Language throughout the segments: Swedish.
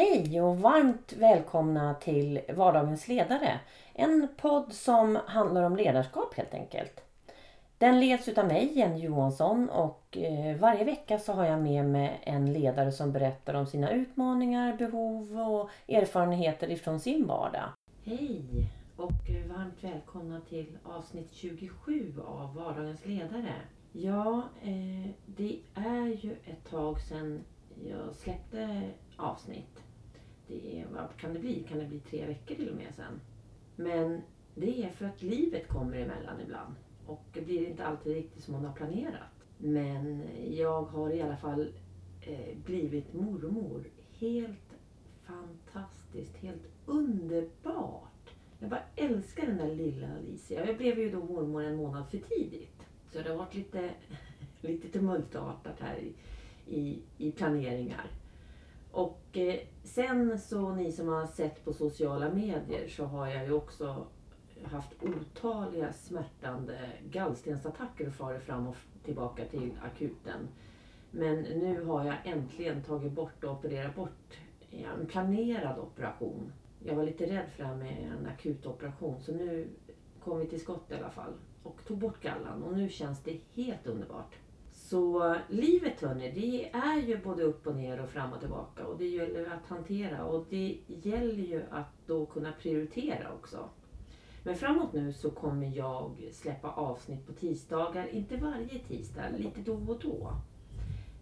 Hej och varmt välkomna till Vardagens ledare. En podd som handlar om ledarskap helt enkelt. Den leds utav mig, Jenny Johansson och eh, varje vecka så har jag med mig en ledare som berättar om sina utmaningar, behov och erfarenheter ifrån sin vardag. Hej och eh, varmt välkomna till avsnitt 27 av Vardagens ledare. Ja, eh, det är ju ett tag sedan jag släppte avsnitt. Det är, vad kan det bli? Kan det bli tre veckor till och med sen? Men det är för att livet kommer emellan ibland. Och det blir inte alltid riktigt som man har planerat. Men jag har i alla fall eh, blivit mormor. Helt fantastiskt, helt underbart. Jag bara älskar den där lilla Alicia. Jag blev ju då mormor en månad för tidigt. Så det har varit lite, lite tumultartat här i, i, i planeringar. Och eh, sen så ni som har sett på sociala medier så har jag ju också haft otaliga smärtande gallstensattacker och farit fram och tillbaka till akuten. Men nu har jag äntligen tagit bort och opererat bort en planerad operation. Jag var lite rädd för det här med en akutoperation så nu kom vi till skott i alla fall och tog bort gallan och nu känns det helt underbart. Så livet hörni, det är ju både upp och ner och fram och tillbaka och det gäller att hantera och det gäller ju att då kunna prioritera också. Men framåt nu så kommer jag släppa avsnitt på tisdagar, inte varje tisdag, lite då och då.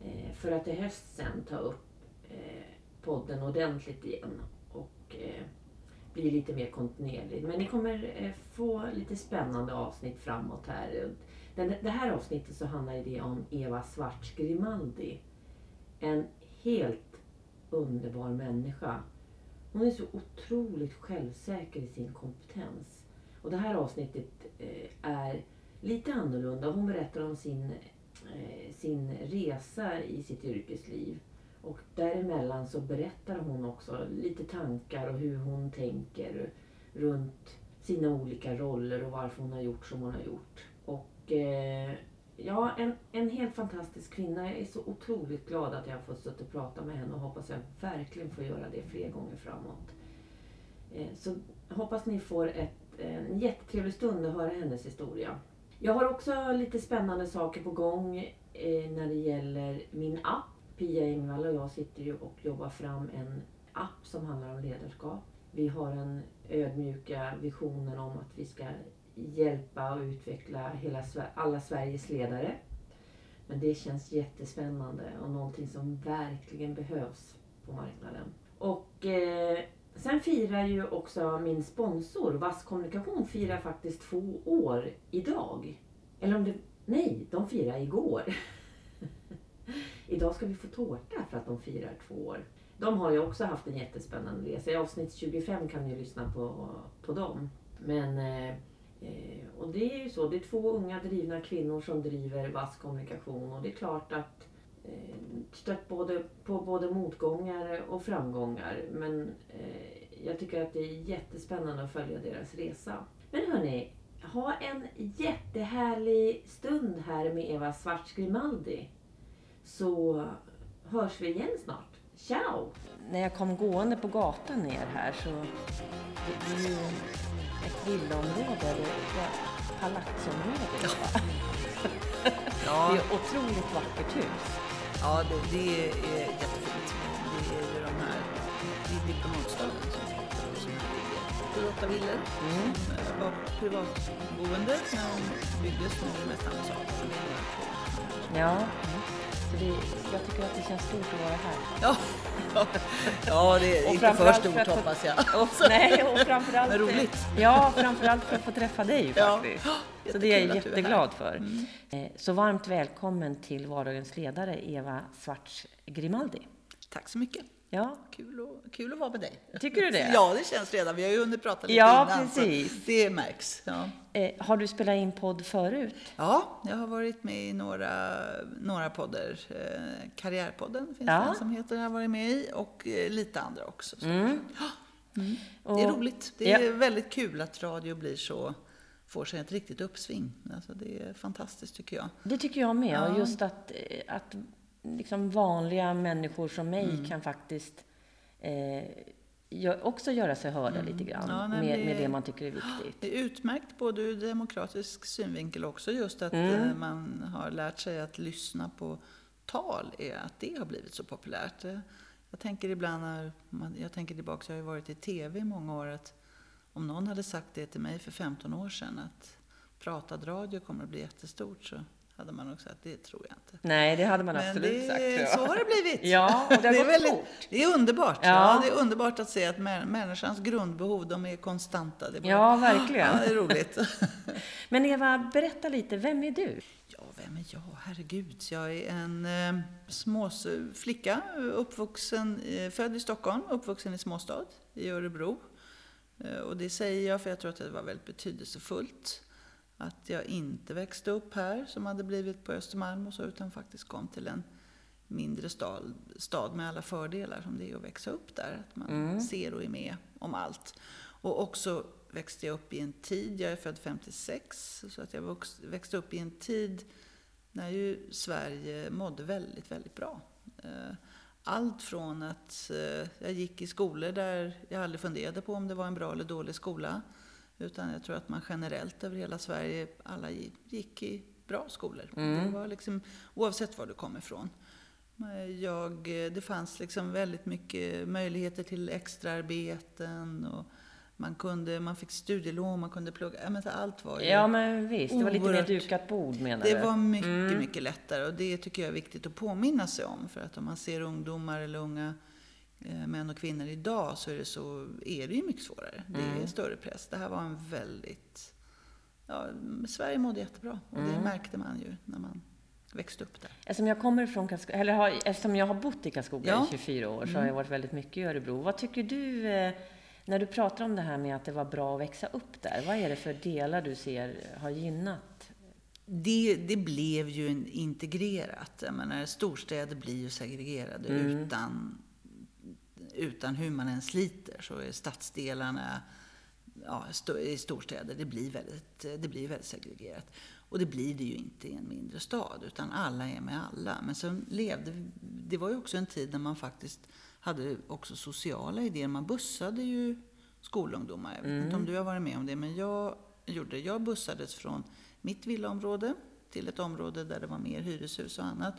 Eh, för att i höst sen ta upp eh, podden ordentligt igen och eh, blir lite mer kontinuerlig. Men ni kommer eh, få lite spännande avsnitt framåt här. Den, det här avsnittet så handlar det om Eva Svarts Grimaldi. En helt underbar människa. Hon är så otroligt självsäker i sin kompetens. Och det här avsnittet eh, är lite annorlunda. Hon berättar om sin, eh, sin resa i sitt yrkesliv. Och däremellan så berättar hon också lite tankar och hur hon tänker runt sina olika roller och varför hon har gjort som hon har gjort. Och eh, ja, en, en helt fantastisk kvinna. Jag är så otroligt glad att jag har fått sitta och prata med henne och hoppas jag verkligen får göra det fler gånger framåt. Eh, så hoppas ni får ett, en jättetrevlig stund att höra hennes historia. Jag har också lite spännande saker på gång eh, när det gäller min app. Pia Engvall och jag sitter ju och jobbar fram en app som handlar om ledarskap. Vi har den ödmjuka visionen om att vi ska hjälpa och utveckla hela, alla Sveriges ledare. Men det känns jättespännande och någonting som verkligen behövs på marknaden. Och eh, sen firar ju också min sponsor Vass Kommunikation firar faktiskt två år idag. Eller om det, nej, de firar igår. idag ska vi få tårta för att de firar två år. De har ju också haft en jättespännande resa. I avsnitt 25 kan ni lyssna på, på dem. Men eh, eh, och det är ju så, det är två unga drivna kvinnor som driver vass kommunikation och det är klart att eh, stött både, på både motgångar och framgångar. Men eh, jag tycker att det är jättespännande att följa deras resa. Men hörni, ha en jättehärlig stund här med Eva Svartz Grimaldi. Så hörs vi igen snart. Ciao! När jag kom gående på gatan ner här så det är ju ett villaområde, ett palatsområde. Ja. ja. Det är otroligt vackert hus. Ja, det, det är jättefint. Det är ju de här, det är diplomatstaden som ligger. Åtta villor mm. som eh, var privatboende när de byggdes. Nu är det mest ambassader. Ja. Mm. Så det, jag tycker att det känns stort att vara här. Ja, ja det är inte för stort för hoppas jag. Och, nej, och framförallt, Men roligt. Ja, framförallt för att få träffa dig faktiskt. Ja, så det är jag jätteglad för. Mm. Eh, så varmt välkommen till vardagens ledare, Eva Svarts Grimaldi. Tack så mycket. Ja. Kul, och, kul att vara med dig. Tycker du det? Ja, det känns redan. Vi har ju hunnit prata lite ja, innan. Precis. det märks. Ja. Eh, har du spelat in podd förut? Ja, jag har varit med i några, några poddar. Eh, Karriärpodden finns ja. det en som heter, jag har varit med i. Och eh, lite andra också. Mm. Mm. Det är roligt. Det är ja. väldigt kul att radio blir så får sig ett riktigt uppsving. Alltså det är fantastiskt tycker jag. Det tycker jag med. Ja. Och just att, eh, att liksom vanliga människor som mig mm. kan faktiskt eh, också göra sig hörda mm. lite grann ja, med, med det man tycker är viktigt. Det är utmärkt både ur demokratisk synvinkel också just att mm. Eh, man har lärt sig att lyssna på tal, är att det har blivit så populärt. Eh, jag tänker ibland när man, jag tänker tillbaka, jag har ju varit i TV i många år, att om någon hade sagt det till mig för 15 år sedan att pratad radio kommer att bli jättestort så hade man nog sagt, det tror jag inte. Nej, det hade man Men absolut det, sagt. Så har det blivit. Ja, och det har det gått väldigt, fort. Det är underbart. Ja. ja. det är underbart att se att människans grundbehov, de är konstanta. Det bara, ja, verkligen. Ja, det är roligt. Men Eva, berätta lite, vem är du? Ja, vem är jag? Herregud. Jag är en eh, smås flicka, uppvuxen, eh, född i Stockholm, uppvuxen i småstad i Örebro. Eh, och det säger jag för jag tror att det var väldigt betydelsefullt att jag inte växte upp här som hade blivit på Östermalm och så, utan faktiskt kom till en mindre stad, stad med alla fördelar som det är att växa upp där. Att man mm. ser och är med om allt. Och också växte jag upp i en tid, jag är född 56, så att jag växte upp i en tid när ju Sverige mådde väldigt, väldigt bra. Eh, allt från att eh, jag gick i skolor där jag aldrig funderade på om det var en bra eller dålig skola. Utan jag tror att man generellt över hela Sverige, alla gick i bra skolor. Mm. Det var liksom, oavsett var du kom ifrån. Jag, det fanns liksom väldigt mycket möjligheter till extraarbeten. Och man, kunde, man fick studielån, man kunde plugga. Men allt var ju Ja, men visst. Det var lite mer dukat bord menar du? Det var mycket, mm. mycket lättare. Och det tycker jag är viktigt att påminna sig om. För att om man ser ungdomar eller unga Eh, män och kvinnor idag så är det, så, är det ju mycket svårare. Det är mm. större press. Det här var en väldigt... Ja, Sverige mådde jättebra och det mm. märkte man ju när man växte upp där. Eftersom jag kommer från Karlskoga, eller har, eftersom jag har bott i Karlskoga ja. i 24 år så mm. har jag varit väldigt mycket i Örebro. Vad tycker du eh, när du pratar om det här med att det var bra att växa upp där? Vad är det för delar du ser har gynnat det, det, blev ju integrerat. Jag menar, storstäder blir ju segregerade mm. utan utan hur man än sliter så är stadsdelarna ja, i storstäder, det blir, väldigt, det blir väldigt segregerat. Och det blir det ju inte i en mindre stad, utan alla är med alla. Men sen levde, det var ju också en tid när man faktiskt hade också sociala idéer. Man bussade ju skolungdomar. Jag vet mm. inte om mm. du har varit med om det, men jag gjorde det. Jag bussades från mitt villaområde till ett område där det var mer hyreshus och annat.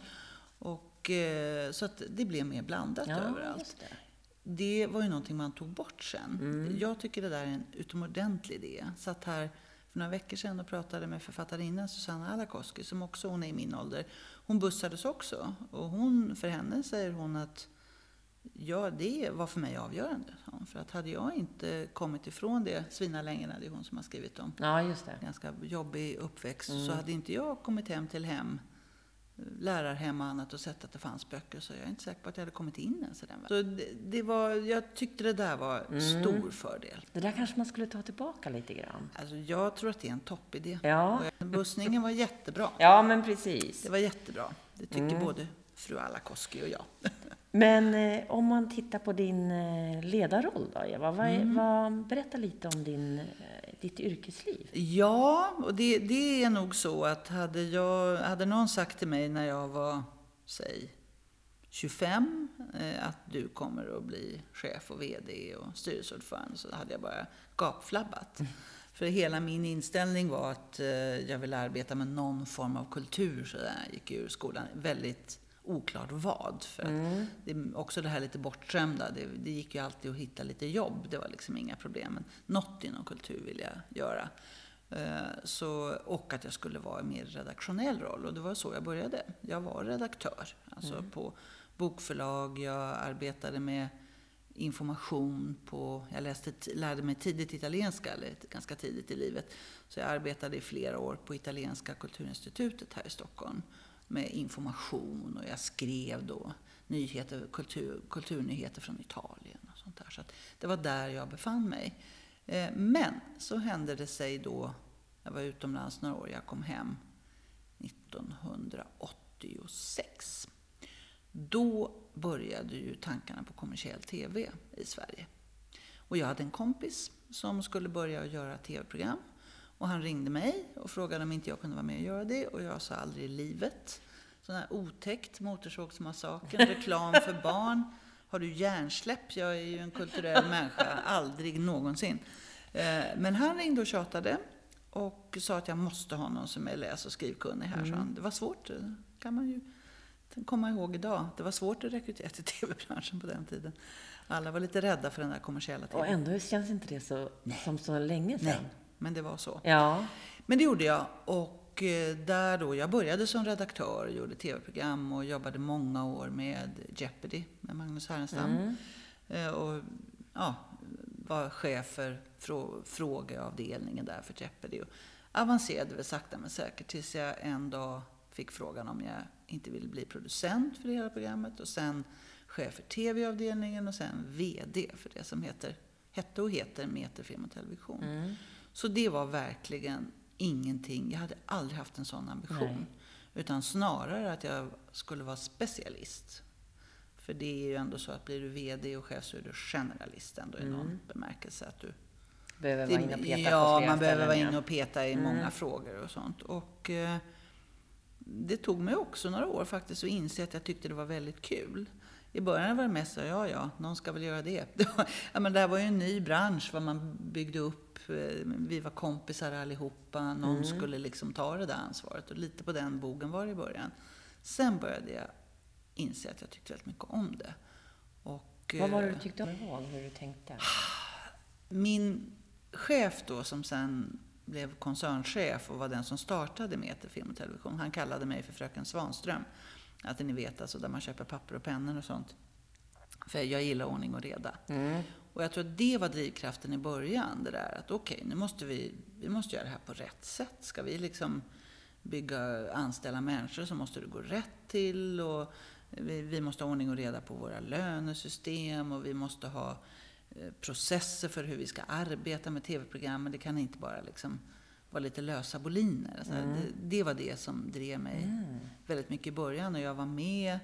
Och, eh, så att det blev mer blandat ja, överallt det var ju någonting man tog bort sen. Mm. Jag tycker det där är en utomordentlig idé. Satt här för några veckor sedan och pratade med författarinnan Susanna Alakoski, som också hon är i min ålder. Hon bussades också. Och hon, för henne säger hon att ja, det var för mig avgörande. För att hade jag inte kommit ifrån det, Svinalängorna, det är hon som har skrivit om. Ja, just det. Ganska jobbig uppväxt. Mm. Så hade inte jag kommit hem till hem lärarhem och annat och sett att det fanns böcker så jag är inte säker på att jag hade kommit in ens i den Så det, det, var, jag tyckte det där var mm. stor fördel. Det där kanske man skulle ta tillbaka lite grann. Alltså jag tror att det är en toppidé. Ja. bussningen var jättebra. Ja, men precis. Det var jättebra. Det tycker mm. både fru Alakoski och jag. Men eh, om man tittar på din eh, ledarroll då, Eva. Vad, mm. vad, berätta lite om din, eh, ditt yrkesliv. Ja, och det, det, är nog så att hade, jag, hade någon sagt till mig när jag var, säg 25, eh, att du kommer att bli chef och VD och styrelseordförande, så hade jag bara gapflabbat. Mm. För hela min inställning var att eh, jag ville arbeta med någon form av kultur, så jag gick ur skolan. Väldigt oklart vad. För mm. det, också det här lite bortskämda. Det, det, gick ju alltid att hitta lite jobb. Det var liksom inga problem. Men något inom kultur vill jag göra. Eh, så, och att jag skulle vara i mer redaktionell roll. Och det var så jag började. Jag var redaktör. Alltså mm. på bokförlag. Jag arbetade med information på... Jag läste, lärde mig tidigt italienska, eller ganska tidigt i livet. Så jag arbetade i flera år på Italienska kulturinstitutet här i Stockholm med information och jag skrev då nyheter, kultur, kulturnyheter från Italien och sånt där. Så det var där jag befann mig. Eh, men så hände det sig då, jag var utomlands några år, jag kom hem 1986. Då började ju tankarna på kommersiell TV i Sverige. Och jag hade en kompis som skulle börja göra TV-program. Och han ringde mig och frågade om inte jag kunde vara med och göra det. Och jag sa aldrig i livet. Sån här otäckt, Motorsågsmassakern, reklam för barn. har du hjärnsläpp? Jag är ju en kulturell människa, aldrig någonsin. Eh, men han ringde och tjatade och sa att jag måste ha någon som är läs och skrivkunnig här. Mm. Så han, det var svårt, kan man ju komma ihåg idag. Det var svårt att rekrytera till tv-branschen på den tiden. Alla var lite rädda för den där kommersiella tv. Och ändå känns inte det så, som så länge sedan. Nej, men det var så. Ja. Men det gjorde jag. Och eh, där då, jag började som redaktör, gjorde tv-program och jobbade många år med Jeopardy, med Magnus Härenstam. Mm. Eh, och ja, var chef för frågeavdelningen där för Jeopardy. Och avancerade väl sakta men säkert tills jag en dag fick frågan om jag inte ville bli producent för det hela programmet och sen chef för tv-avdelningen och sen VD för det som heter, hette och heter Meterfilm och television. Mm. Så det var verkligen ingenting, jag hade aldrig haft en sån ambition. Nej. Utan snarare att jag skulle vara specialist. För det är ju ändå så att blir du VD och chef så är du generalist ändå i någon mm. bemärkelse. Att du behöver vara inne och peta Ja, man behöver vara inne och peta i mm. många frågor och sånt. Och eh, det tog mig också några år faktiskt att inse att jag tyckte det var väldigt kul. I början var det mest så, ja ja, någon ska väl göra det. Ja, men det här var ju en ny bransch, vad man byggde upp. Eh, vi var kompisar allihopa, någon mm. skulle liksom ta det där ansvaret. Och lite på den bogen var det i början. Sen började jag inse att jag tyckte väldigt mycket om det. Och, vad var det du eh, tyckte om? Ihåg hur du tänkte? Min chef då, som sen blev koncernchef och var den som startade Meter Film och Television, han kallade mig för Fröken Svanström. Att ni vet, alltså där man köper papper och pennor och sånt. För jag gillar ordning och reda. Mm. Och jag tror att det var drivkraften i början. Det där att okej, okay, nu måste vi, vi måste göra det här på rätt sätt. Ska vi liksom bygga, anställa människor så måste det gå rätt till. Och vi, vi måste ha ordning och reda på våra lönesystem och vi måste ha eh, processer för hur vi ska arbeta med tv-programmen. Det kan inte bara liksom var lite lösa boliner. Alltså mm. det, det, var det som drev mig mm. väldigt mycket i början. Och jag var med,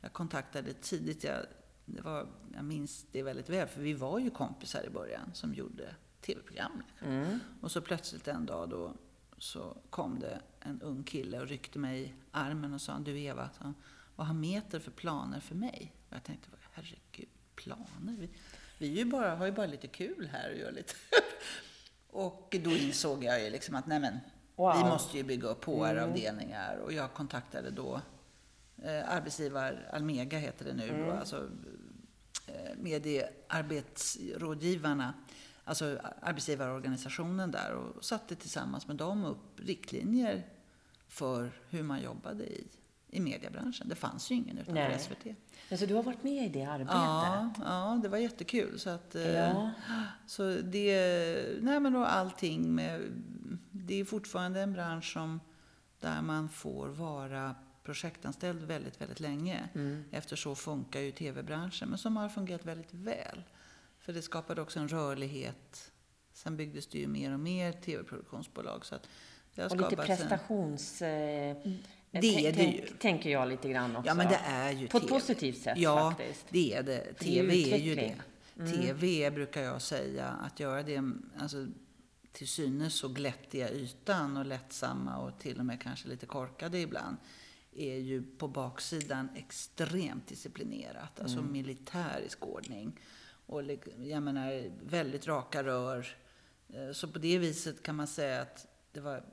jag kontaktade tidigt, jag, det var, jag minns det väldigt väl, för vi var ju kompisar i början som gjorde tv-program. Mm. Och så plötsligt en dag då så kom det en ung kille och ryckte mig i armen och sa, du Eva, så, vad har Meter för planer för mig? Och jag tänkte, herregud, planer? Vi, vi ju bara, har ju bara lite kul här och gör lite Och då insåg jag ju liksom att nej men, wow. vi måste ju bygga upp HR-avdelningar. Mm. Och jag kontaktade då eh, arbetsgivar, Almega heter det nu, mm. då, alltså mediearbetsrådgivarna, alltså arbetsgivarorganisationen där och satte tillsammans med dem upp riktlinjer för hur man jobbade i, i mediebranschen. Det fanns ju ingen utanför Nej. SVT. Alltså du har varit med i det arbetet? Ja, ja det var jättekul. Så, att, eh, ja. så det, nej men då allting med, det är fortfarande en bransch som, där man får vara projektanställd väldigt, väldigt länge. Mm. Efter så funkar ju tv-branschen, men som har fungerat väldigt väl. För det skapade också en rörlighet. Sen byggdes det ju mer och mer tv-produktionsbolag. Så att det har och lite prestations... En... Mm. Det är det ju. Tänker jag lite grann också. Ja, men det är ju På TV. ett positivt sätt ja, faktiskt. Ja, det är det. TV det är, är ju det. Mm. TV brukar jag säga, att göra det alltså, till synes så glättiga ytan och lättsamma och till och med kanske lite korkade ibland är ju på baksidan extremt disciplinerat. Alltså mm. militärisk ordning. Och jag menar, väldigt raka rör. Eh, så på det viset kan man säga att det var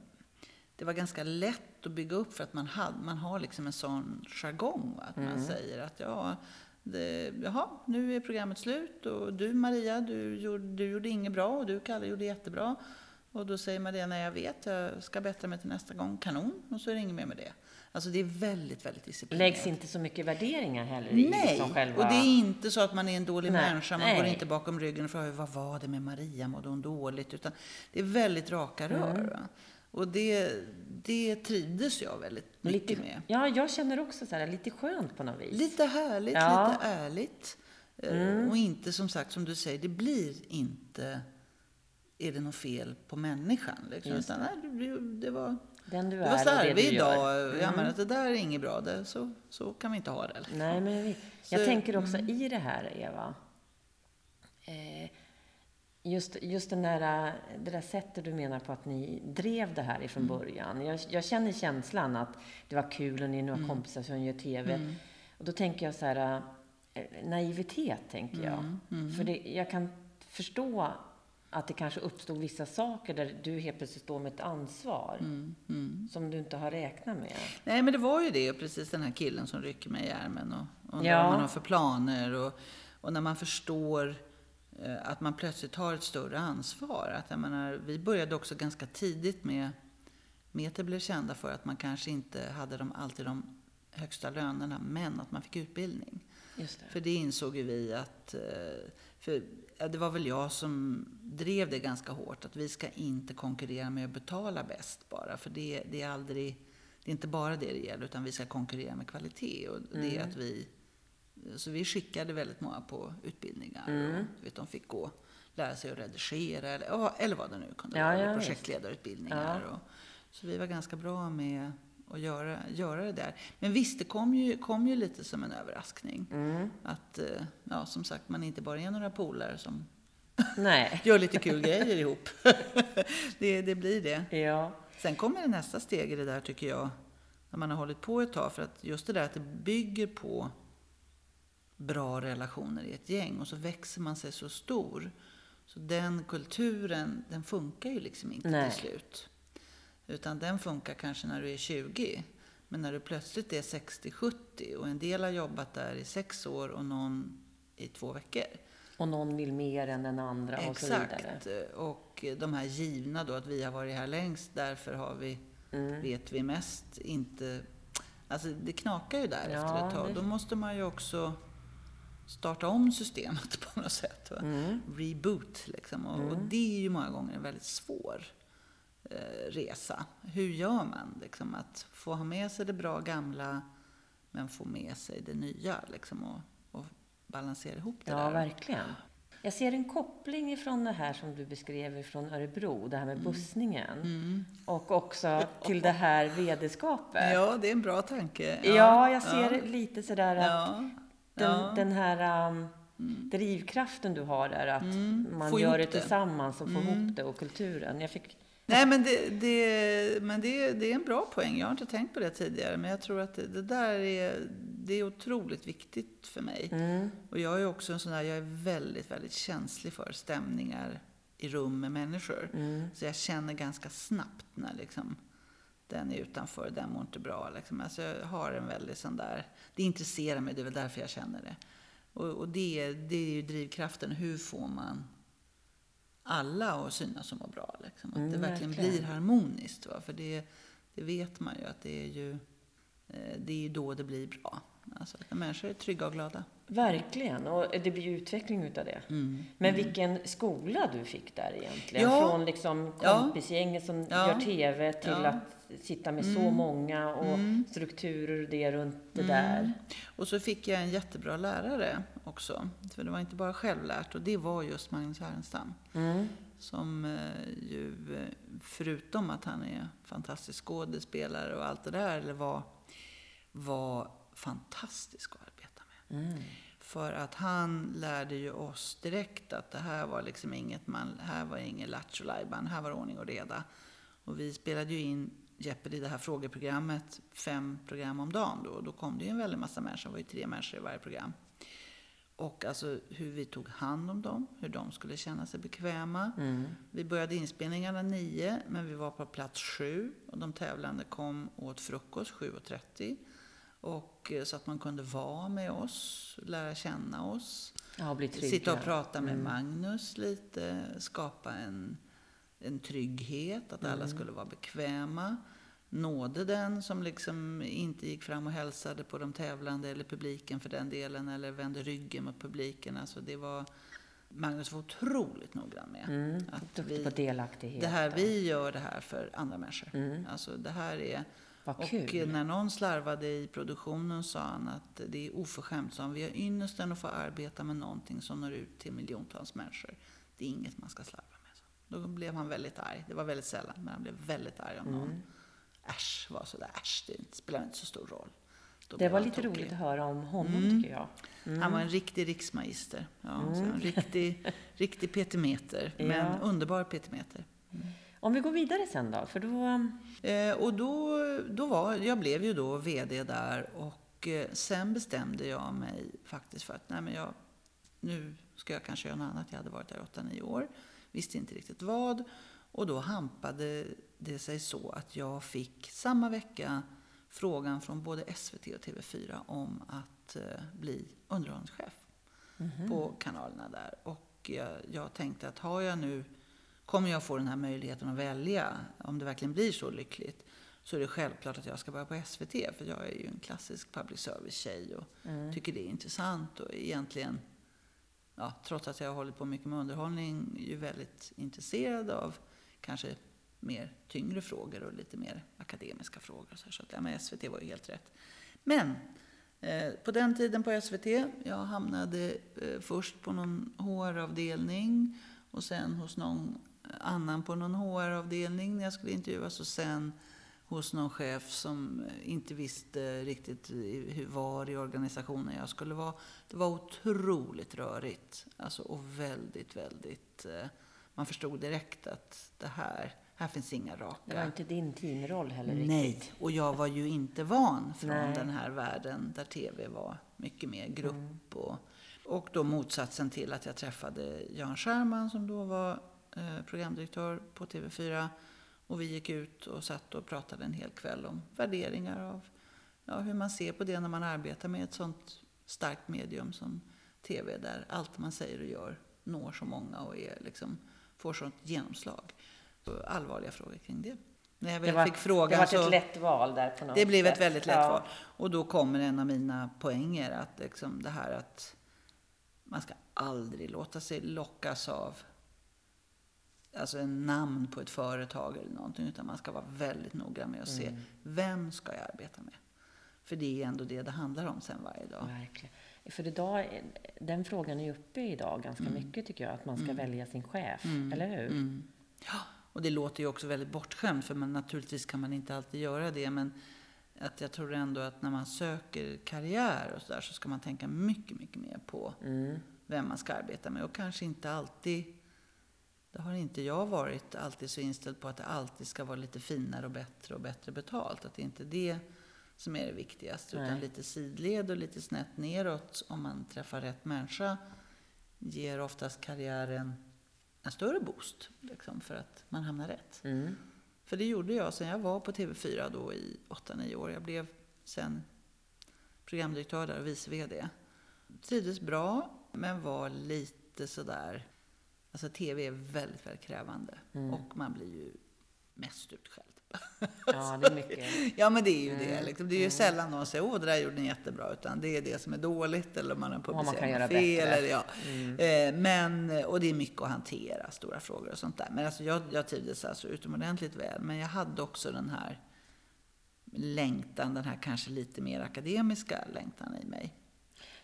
det var ganska lätt att bygga upp för att man, hade, man har liksom en sån jargong. Att mm. man säger att ja, det, jaha, nu är programmet slut och du Maria, du gjorde, du gjorde inget bra och du Kalle gjorde jättebra. Och då säger Maria, nej jag vet, jag ska bättra mig till nästa gång, kanon. Och så är det inget mer med det. Alltså det är väldigt, väldigt disciplinerat. Läggs inte så mycket värderingar heller i Nej, liksom själva... och det är inte så att man är en dålig nej, människa. Man nej. går inte bakom ryggen och frågar, vad var det med Maria, mådde hon dåligt? Utan det är väldigt raka rör. Mm. Och det, det trivdes jag väldigt mycket lite, med. Ja, jag känner också så här, lite skönt på något vis. Lite härligt, ja. lite ärligt. Eh, mm. Och inte som sagt, som du säger, det blir inte, är det något fel på människan? Liksom. Utan, nej, det, det var, Den du det var slarvig idag. Mm. Ja, men att det där är inget bra, det, så, så kan vi inte ha det. Liksom. Nej, men vi, jag så, tänker också mm. i det här, Eva. Eh, Just, just den där, det där sättet du menar på att ni drev det här ifrån mm. början. Jag, jag, känner känslan att det var kul och ni är några mm. kompisar som gör TV. Mm. Och då tänker jag så här, eh, naivitet, tänker jag. Mm, mm. För det, jag kan förstå att det kanske uppstod vissa saker där du helt plötsligt står med ett ansvar Mm, mm. som du inte har räknat med. Nej, men det var ju det. Precis den här killen som rycker mig i ärmen och undrar Ja. vad man har för planer. Och, och när man förstår eh, att man plötsligt tar ett större ansvar. Att jag menar, vi började också ganska tidigt med... Meter blev kända för att man kanske inte hade de, alltid de högsta lönerna, men att man fick utbildning. Det. För det insåg ju vi att... eh, För det var väl jag som drev det ganska hårt. Att vi ska inte konkurrera med att betala bäst bara. För det, det är aldrig... Det är inte bara det det gäller, utan vi ska konkurrera med kvalitet. Och det är att vi... Så vi skickade väldigt många på utbildningar. Och, du vet, de fick gå lära sig att redigera eller, eller vad det nu kunde Ja, vara. ja, projektledarutbildningar. Ja. Och, så vi var ganska bra med att göra, göra det där. Men visst, det kom ju, kom ju lite som en överraskning. Mm. Att, eh, ja, som sagt, man inte bara är några polare som gör lite kul grejer ihop. det, det blir det. Ja. Sen kommer det nästa steg i det där, tycker jag, när man har hållit på ett tag. För att just det där att det bygger på bra relationer i ett gäng och så växer man sig så stor. Så den kulturen, den funkar ju liksom inte Nej. till slut. Utan den funkar kanske när du är 20. Men när du plötsligt är 60-70 och en del har jobbat där i sex år och någon i två veckor. Och någon vill mer än den andra och så vidare. Exakt. Och de här givna då, att vi har varit här längst, därför har vi, Mm. vet vi mest, inte... Alltså det knakar ju där Ja, efter ett tag. det- Då måste man ju också starta om systemet på något sätt. Mm. Reboot liksom. Och, och det är ju många gånger en väldigt svår resa. Hur gör man? Liksom, att få ha med sig det bra gamla, men få med sig det nya liksom, och, och balansera ihop det Ja, där. verkligen. Jag ser en koppling ifrån det här som du beskrev från Örebro, det här med bussningen. Mm. Och också till det här vd-skapet. Ja, det är en bra tanke. Ja, jag ser lite sådär att Ja, den, ja. den här um, drivkraften du har där, att man Mm. Få gör det. Mm. tillsammans och får ihop det och kulturen. Jag fick, Nej, men, det, det, men det, det är en bra poäng. Jag har inte tänkt på det tidigare, men jag tror att det, det där är, det är otroligt viktigt för mig. mm, Och jag är också en sån där, jag är väldigt, väldigt känslig för stämningar i rum med människor. mm, Så jag känner ganska snabbt när liksom, den är utanför, den mår inte bra. Liksom. Alltså jag har en väldigt sån där, det intresserar mig, det är väl därför jag känner det. Och, och det, det är ju drivkraften, hur får man alla att synas som må bra? Liksom. Att det Mm, verkligen verkligen. blir harmoniskt. Va? För det, det vet man ju att det är ju, eh, det är då det blir bra. Alltså att när människor är trygga och glada. Verkligen, och det blir ju utveckling utav det. Mm. Men vilken skola du fick där egentligen. Ja. Från liksom kompisgänget som Ja. gör TV till Ja. Mm. att sitta med så många och strukturer och det runt det där. Och så fick jag en jättebra lärare också. För det var inte bara självlärt och det var just Magnus Härenstam. Mm. Som eh, ju, eh, förutom att han är fantastisk skådespelare och allt det där, eller var, var fantastisk att arbeta med. För att han lärde ju oss direkt att det här var liksom inget man, här var ingen lattjo lajban, här var ordning och reda. Och vi spelade ju in Jeopardy, det här frågeprogrammet, fem program om dagen då. Och då kom det ju en väldig massa människor, det var ju tre människor i varje program. Och alltså hur vi tog hand om dem, hur de skulle känna sig bekväma. Mm. Vi började inspelningarna nio, men vi var på plats sju. Och de tävlande kom åt frukost 7.30. Och eh, så att man kunde vara med oss, lära känna oss. Ja, bli trygga. Sitta och prata med Magnus lite, skapa en, en trygghet, att alla skulle vara bekväma. Nådde den som liksom inte gick fram och hälsade på de tävlande eller publiken för den delen, eller vände ryggen mot publiken. Alltså det var, Magnus var otroligt noggrann med. Mm. Att vi, på delaktighet. det här, vi gör det här för andra människor. Mm. Alltså det här är... Vad Och kul. eh, när någon slarvade i produktionen sa han att det är oförskämt. Han, vi har ynnesten att få arbeta med någonting som når ut till miljontals människor. Det är inget man ska slarva med. Så. Då blev han väldigt arg. Det var väldigt sällan, men han blev väldigt arg om någon Mm. äsch var sådär. Äsch, det spelar inte så stor roll. Då Det var lite tokig. roligt att höra om honom, Mm. tycker jag. Han var en riktig riksmagister. Ja, så Mm. en riktig, riktig petimeter. Men Ja. underbar petimeter. Om vi går vidare sen då, för då... Eh, och då, då var, jag blev ju då VD där och eh, sen bestämde jag mig faktiskt för att nej men jag, nu ska jag kanske göra något annat. Jag hade varit där 8-9 år, visste inte riktigt vad. Och då hampade det sig så att jag fick samma vecka frågan från både SVT och TV4 om att eh, bli underhållningschef mm -hmm. på kanalerna där. Och jag, jag tänkte att har jag nu, kommer jag få den här möjligheten att välja, om det verkligen blir så lyckligt, så är det självklart att jag ska börja på SVT. För jag är ju en klassisk public service-tjej och mm. tycker det är intressant och egentligen, ja, trots att jag har hållit på mycket med underhållning, är ju väldigt intresserad av kanske mer tyngre frågor och lite mer akademiska frågor. Så, så att, ja, men SVT var ju helt rätt. Men eh, på den tiden på SVT, jag hamnade eh, först på någon HR-avdelning och sen hos någon annan på någon HR-avdelning när jag skulle intervjuas och sen hos någon chef som inte visste riktigt var i organisationen jag skulle vara. Det var otroligt rörigt. Alltså, och väldigt, väldigt... Eh, man förstod direkt att det här, här finns inga raka... Det var inte din teamroll heller riktigt. Nej, och jag var ju inte van från Nej. den här världen där TV var mycket mer grupp. Mm. Och, och då motsatsen till att jag träffade Jan Scherman som då var programdirektör på TV4 och vi gick ut och satt och pratade en hel kväll om värderingar av ja, hur man ser på det när man arbetar med ett sånt starkt medium som TV, där allt man säger och gör når så många och är, liksom, får sånt genomslag. Så allvarliga frågor kring det. När jag det var, fick frågan det var så, ett lätt val där på något Det blev ett väldigt lätt ja. val. Och då kommer en av mina poänger, att liksom det här att man ska aldrig låta sig lockas av alltså en namn på ett företag eller någonting. Utan man ska vara väldigt noga med att se, mm. vem ska jag arbeta med? För det är ändå det det handlar om sen varje dag. Verkligen. För idag, den frågan är uppe idag ganska mm. mycket tycker jag, att man ska mm. välja sin chef, mm. eller hur? Mm. Ja, och det låter ju också väldigt bortskämt, för man, naturligtvis kan man inte alltid göra det, men att jag tror ändå att när man söker karriär och så där, så ska man tänka mycket, mycket mer på vem man ska arbeta med och kanske inte alltid det har inte jag varit alltid så inställd på att det alltid ska vara lite finare och bättre och bättre betalt. Att det inte är det som är det viktigaste. Utan lite sidled och lite snett neråt om man träffar rätt människa ger oftast karriären en större boost. Liksom, för att man hamnar rätt. Mm. För det gjorde jag sen jag var på TV4 då i 8-9 år. Jag blev sen programdirektör där och vice VD. Trivdes bra, men var lite sådär Alltså TV är väldigt, väldigt krävande. Mm. Och man blir ju mest utskälld. Ja, det är mycket. ja, men det är ju mm. det. Liksom. Det är ju mm. sällan någon säger åh, det där gjorde ni jättebra. Utan det är det som är dåligt eller man har publicerat fel. Eller, ja. Mm. Eh, men, och det är mycket att hantera, stora frågor och sånt där. Men alltså, jag, jag trivdes alltså utomordentligt väl. Men jag hade också den här längtan, den här kanske lite mer akademiska längtan i mig.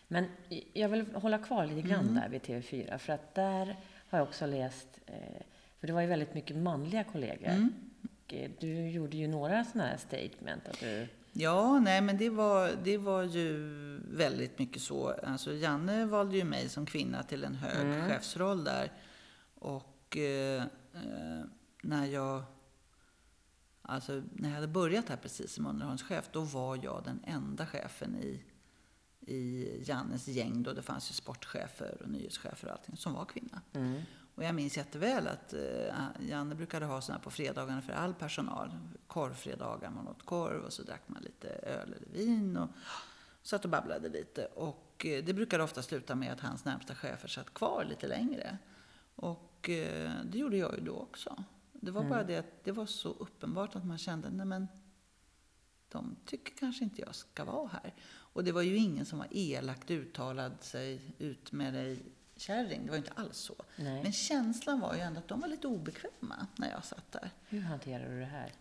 Men jag vill hålla kvar lite grann mm. där vid TV4. För att där har jag också läst, eh, för det var ju väldigt mycket manliga kollegor. Mm. Eh, du gjorde ju några sådana här statement. Att du... Ja, nej men det var, det var ju väldigt mycket så. Alltså Janne valde ju mig som kvinna till en hög mm. chefsroll där. Och eh, eh, när jag Alltså när jag hade börjat här precis som underhållschef, då var jag den enda chefen i, i Jannes gäng. Då det fanns ju sportchefer och nyhetschefer och allting som var kvinna. Mm. Och jag minns jätteväl att eh, Janne brukade ha sådana på fredagarna för all personal. Korvfredagar, man åt korv och så drack man lite öl eller vin. Och satt och babblade lite. Och eh, det brukade ofta sluta med att hans närmsta chefer satt kvar lite längre. Och eh, det gjorde jag ju då också. Det var mm. bara det att det var så uppenbart att man kände, nej men de tycker kanske inte jag ska vara här. Och det var ju ingen som var elakt uttalad sig ut med dig kärring. Det var inte alls så. Nej. Men känslan var ju ändå att de var lite obekväma när jag satt där. Hur hanterade du det här?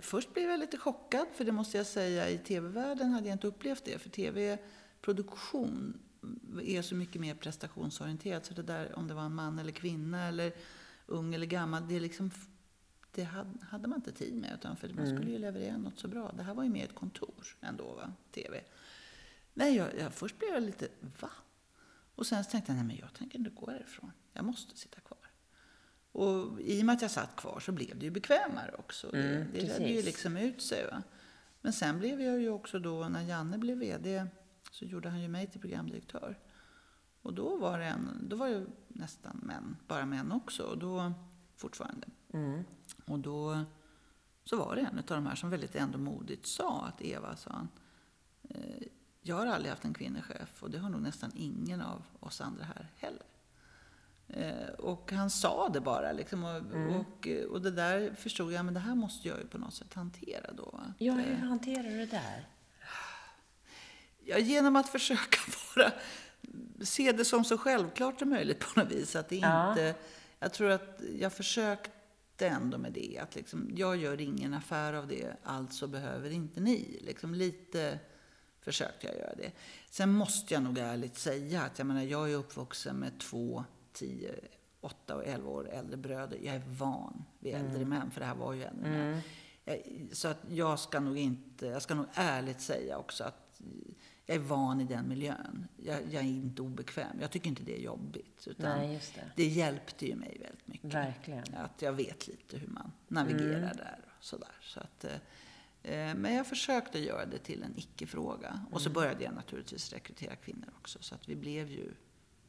Först blev jag lite chockad, för det måste jag säga, i tv-världen hade jag inte upplevt det. För tv-produktion är så mycket mer prestationsorienterat. Så det där om det var en man eller kvinna eller ung eller gammal, det, liksom, det hade man inte tid med. Utan för man skulle ju leverera något så bra. Det här var ju mer ett kontor ändå, va? tv. Nej, jag, jag, först blev jag lite, va? Och sen tänkte jag, nej men jag tänker inte gå härifrån. Jag måste sitta kvar. Och i och med att jag satt kvar så blev det ju bekvämare också. Mm, det det ledde ju liksom ut sig. Va? Men sen blev jag ju också då, när Janne blev VD, så gjorde han ju mig till programdirektör. Och då var det, en, då var det nästan män, bara män också. Och då, fortfarande. Mm. Och då så var det en av de här som väldigt ändå modigt sa att Eva, sa han, jag har aldrig haft en kvinnechef och det har nog nästan ingen av oss andra här heller. Eh, och han sa det bara liksom. Och, mm. och, och, det där förstod jag, men det här måste jag ju på något sätt hantera då. ja, hur eh, hanterar du det där? Ja, genom att försöka vara, se det som så självklart som möjligt på något vis. Att det ja. inte, jag tror att jag försökte ändå med det. Att liksom, jag gör ingen affär av det, alltså behöver inte ni. Liksom lite försökte jag göra det. Sen måste jag nog ärligt säga att jag menar, jag är uppvuxen med två 10, 8 och 11 år äldre bröder. Jag är van vid äldre mm. män, för det här var ju äldre mm. män. Så att jag ska nog inte, jag ska nog ärligt säga också att jag är van i den miljön. Jag, jag är inte obekväm. Jag tycker inte det är jobbigt. Utan Nej, det. det hjälpte ju mig väldigt mycket. Verkligen. Att jag vet lite hur man navigerar mm. där och sådär. Så att, eh, men jag försökte göra det till en icke-fråga. Och så mm. började jag naturligtvis rekrytera kvinnor också. Så att vi blev ju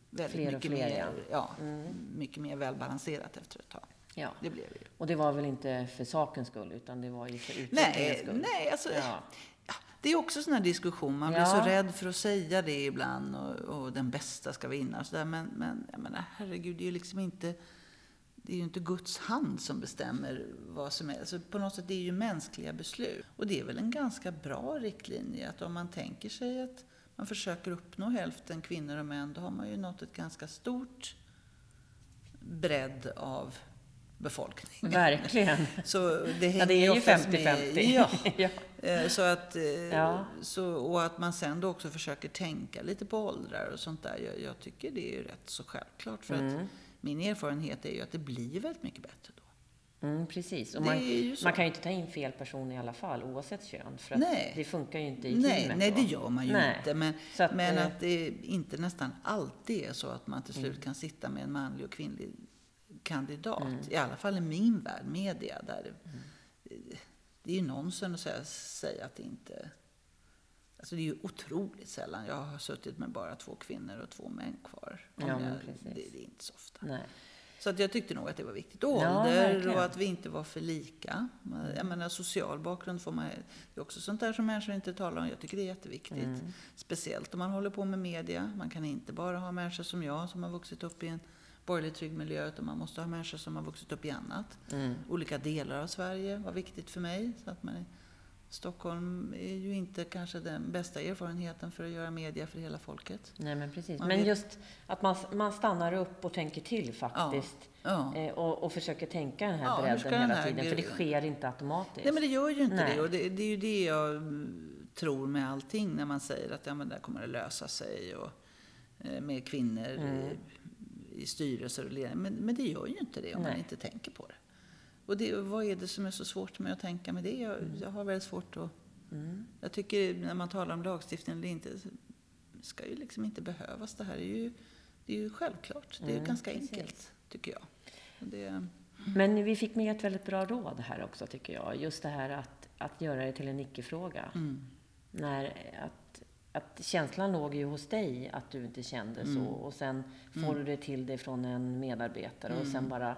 väldigt fler mycket, fler, mer, ja. ja mm. mycket mer välbalanserat efter ett tag. Ja. Det blev ju. Och det var väl inte för sakens skull, utan det var ju för utvecklingens skull? Nej, alltså, ja. Det är också sån här diskussion. Man blir så rädd för att säga det ibland och, och den bästa ska vinna. Och så där. Men, men jag menar, herregud, det är ju liksom inte... Det är ju inte Guds hand som bestämmer vad som är. Alltså på något sätt, det är ju mänskliga beslut. Och det är väl en ganska bra riktlinje att om man tänker sig att man försöker uppnå hälften kvinnor och män, då har man ju nått ett ganska stort bredd av befolkningen. Verkligen. Så det ja, det är ju 50-50. Ja. Eh, så att, eh, ja. så, och att man sen då också försöker tänka lite på åldrar och sånt där. Jag, jag tycker det är ju rätt så självklart. För mm. att min erfarenhet är ju att det blir väldigt mycket bättre då. Mm, precis. Och man, man, kan ju inte ta in fel person i alla fall, oavsett kön. För nej. det funkar ju inte i nej, teamet. Nej, det gör man ju nej. inte. Men, att, men eh, att det inte nästan alltid är så att man till slut mm. kan sitta med en manlig och kvinnlig kandidat. Mm. I alla fall i min värld, media. Där mm. Det är ju nonsens att säga, säga att det inte... Alltså det är ju otroligt sällan jag har suttit med bara två kvinnor och två män kvar. Ja, jag, det, det, är inte så ofta. Nej. Så att jag tyckte nog att det var viktigt. Ålder ja, och att vi inte var för lika. Jag menar social bakgrund får man, det är också sånt där som människor inte talar om. Jag tycker det är jätteviktigt. Mm. Speciellt om man håller på med media. Man kan inte bara ha människor som jag som har vuxit upp i en borgerlig trygg miljö, utan man måste ha människor som har vuxit upp i annat. Mm. Olika delar av Sverige var viktigt för mig. Så att man, Stockholm är ju inte kanske den bästa erfarenheten för att göra media för hela folket. Nej, men precis. Man men vet... just att man, man stannar upp och tänker till faktiskt. Ja, ja. Eh, och, och försöker tänka den här ja, bredden hela här tiden, för det sker inte automatiskt. Nej, men det gör ju inte Nej. det. Och det, det, är ju det jag tror med allting, när man säger att ja, men där kommer det lösa sig. Och, eh, med kvinnor mm. i, i styrelser och ledning. Men, men det gör ju inte det om Nej. man inte tänker på det. Och det, vad är det som är så svårt med att tänka med det? Jag, mm. jag har väldigt svårt att... Mm. Jag tycker när man talar om lagstiftning eller inte, det ska ju liksom inte behövas. Det här är ju, det är ju självklart. Det är mm, ganska precis. enkelt, tycker jag. Det, men vi fick med ett väldigt bra råd här också, tycker jag. Just det här att, att göra det till en icke-fråga. Mm. När, att, att känslan låg ju hos dig att du inte kände mm. så. Och sen får mm. du det till dig från en medarbetare och sen mm. bara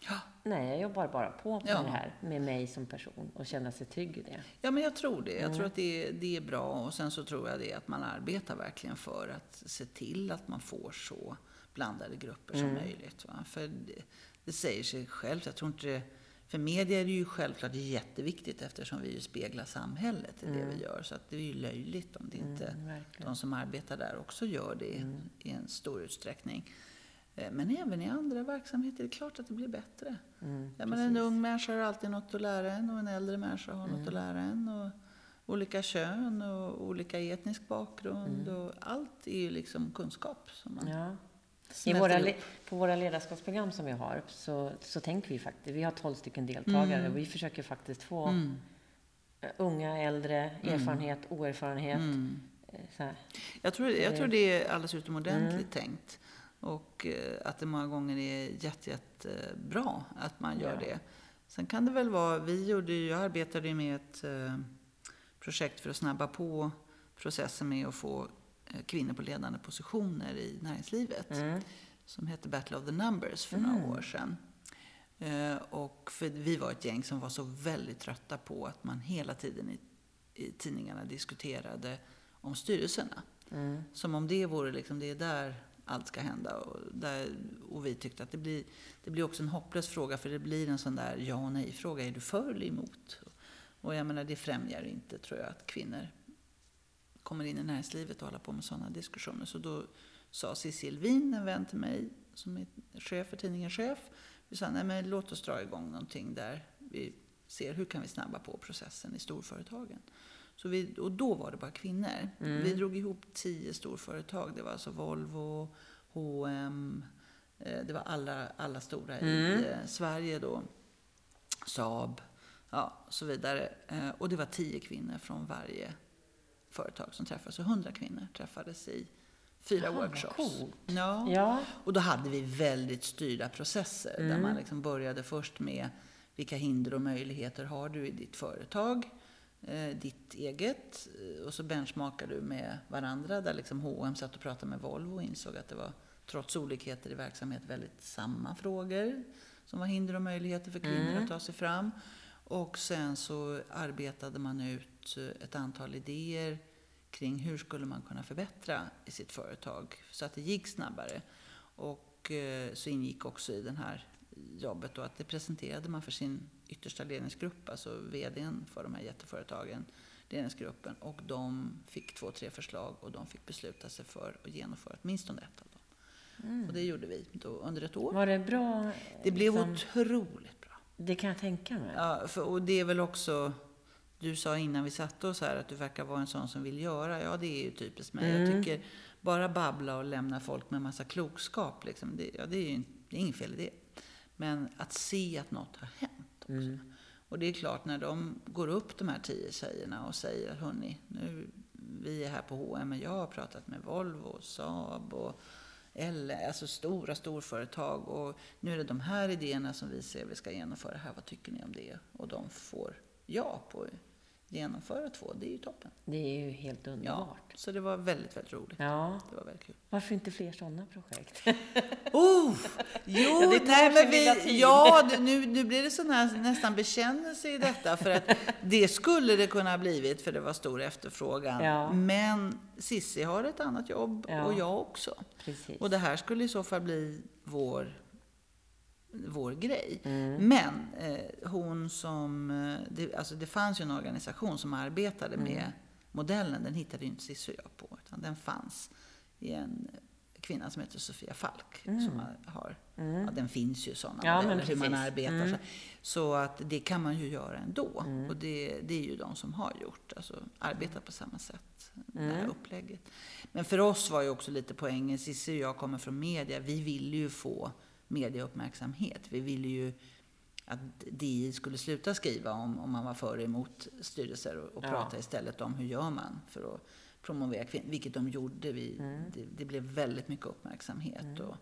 Ja. Nej, jag jobbar bara på med ja. det här, med mig som person och känna sig trygg i det. Ja, men jag tror det. Jag mm. tror att det är, det är bra och sen så tror jag det att man arbetar verkligen för att se till att man får så blandade grupper som mm. möjligt. Va? För det, det, säger sig självt. Jag tror inte det, för media är det ju självklart jätteviktigt eftersom vi ju speglar samhället i mm. det vi gör. Så att det är ju löjligt om det inte mm, de som arbetar där också gör det mm. i en stor utsträckning. Eh, men även i andra verksamheter är det klart att det blir bättre. Mm, ja, men en ung människa har alltid något att lära en och en äldre människa har mm. något att lära en. Och olika kön och olika etnisk bakgrund. Mm. Och allt är ju liksom kunskap. Som man ja. I våra, på våra ledarskapsprogram som vi har så, så tänker vi faktiskt, vi har 12 stycken deltagare och mm. vi försöker faktiskt få mm. unga, äldre, mm. erfarenhet, oerfarenhet. Eh, jag, tror, jag tror det är alldeles utomordentligt tänkt. Och eh, att det många gånger är jätte, jättebra att man gör ja. det. Sen kan det väl vara, vi gjorde jag arbetade ju med ett, eh, projekt för att snabba på processen med att få eh, kvinnor på ledande positioner i näringslivet. Mm. Som hette Battle of the Numbers för mm. några år sedan. Och för vi var ett gäng som var så väldigt trötta på att man hela tiden i, i tidningarna diskuterade om styrelserna. Mm. Som om det vore liksom, det är där allt ska hända. Och, där, och vi tyckte att det blir, det blir också en hopplös fråga för det blir en sån där ja och nej-fråga. Är du för eller emot? Och jag menar, det främjar inte, tror jag, att kvinnor kommer in i näringslivet och håller på med sådana diskussioner. Så då sa Cissi Wien, en vän till mig, som är chef för tidningen Chef, vi sa, nej men låt oss dra igång någonting där vi ser hur kan vi snabba på processen i storföretagen. Så vi, och då var det bara kvinnor. Mm. Vi drog ihop tio storföretag. Det var alltså Volvo, H&M, det var alla, alla stora mm. i eh, Sverige då. Saab, ja, så vidare. Eh, och det var tio kvinnor från varje företag som träffades. Så hundra kvinnor träffades i fyra Aha, workshops. Ja. ja. Och då hade vi väldigt styrda processer. Mm. Där man liksom började först med vilka hinder och möjligheter har du i ditt företag? Eh, ditt eget. Eh, och så benchmarkar du med varandra. Där liksom H&M satt och pratade med Volvo och insåg att det var, trots olikheter i verksamhet, väldigt samma frågor. Som var hinder och möjligheter för kvinnor mm. att ta sig fram. Och sen så arbetade man ut eh, ett antal idéer kring hur skulle man kunna förbättra i sitt företag så att det gick snabbare. Och så ingick också i det här jobbet då att det presenterade man för sin yttersta ledningsgrupp, alltså VDn för de här jätteföretagen, ledningsgruppen. Och de fick två, tre förslag och de fick besluta sig för att genomföra åtminstone ett av dem. Mm. Och det gjorde vi då under ett år. Var det bra? Det blev liksom, otroligt bra. Det kan jag tänka mig. Ja, för, och det är väl också du sa innan vi satte oss här att du verkar vara en sån som vill göra. Ja, det är ju typiskt mig. Mm. Jag tycker bara babbla och lämna folk med massa klokskap, liksom, det, ja, det är ju det är inget fel i det. Men att se att något har hänt också. Mm. Och det är klart, när de går upp, de här tio tjejerna, och säger hörni, nu, vi är här på H&M, jag har pratat med Volvo, Saab och eller, alltså stora storföretag och nu är det de här idéerna som vi ser vi ska genomföra här, vad tycker ni om det? Och de får ja på genomföra två, det är ju toppen. Det är ju helt underbart. Ja, så det var väldigt, väldigt roligt. Ja. Det var väldigt kul. Varför inte fler sådana projekt? oh, jo, ja, nej, men vi, ja, nu, nu blir det sån här nästan bekännelse i detta. För att det skulle det kunna ha blivit, för det var stor efterfrågan. Ja. Men Sissi har ett annat jobb ja. och jag också. Precis. Och det här skulle i så fall bli vår vår grej. Mm. Men eh, hon som, eh, det, alltså det fanns ju en organisation som arbetade mm. med modellen, den hittade ju inte Cissi jag på, utan den fanns i en kvinna som heter Sofia Falk. Mm. Som har, mm. ja, den finns ju sådana ja, modeller, hur man arbetar. Mm. Så att det kan man ju göra ändå. Mm. Och det, det är ju de som har gjort, alltså arbetat på samma sätt, det här mm. upplägget. Men för oss var ju också lite poängen, Cissi och jag kommer från media, vi vill ju få mediauppmärksamhet. Vi ville ju att DI skulle sluta skriva om, om man var för och emot styrelser och, och ja. prata istället om hur gör man för att promovera kvinnor, vilket de gjorde. Vi, mm. det, det, blev väldigt mycket uppmärksamhet. Mm. Och,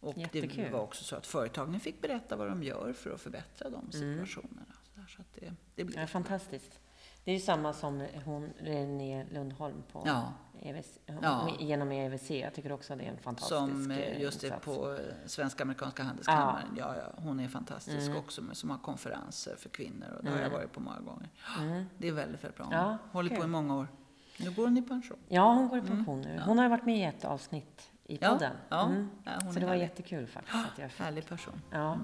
och det var också så att företagen fick berätta vad de gör för att förbättra de mm. situationerna. Mm. Så, att det, det blev ja, fantastiskt. Det är ju samma som hon, René Lundholm på ja. EVC, ja. genom EVC. Jag tycker också det är en fantastisk Som eh, just det på Svenska Amerikanska Handelskammaren. Ja. ja, hon är fantastisk mm. också, som har konferenser för kvinnor. Och det mm. har jag mm. varit på många gånger. Mm. Det är väldigt, väldigt bra. Ja, håller okay. på i många år. Nu går hon i pension. Ja, hon går i mm. pension nu. Hon har varit med i ett avsnitt i podden. Ja, mm. ja, Så det var jättekul faktiskt. Att jag fick. Härlig person. Ja.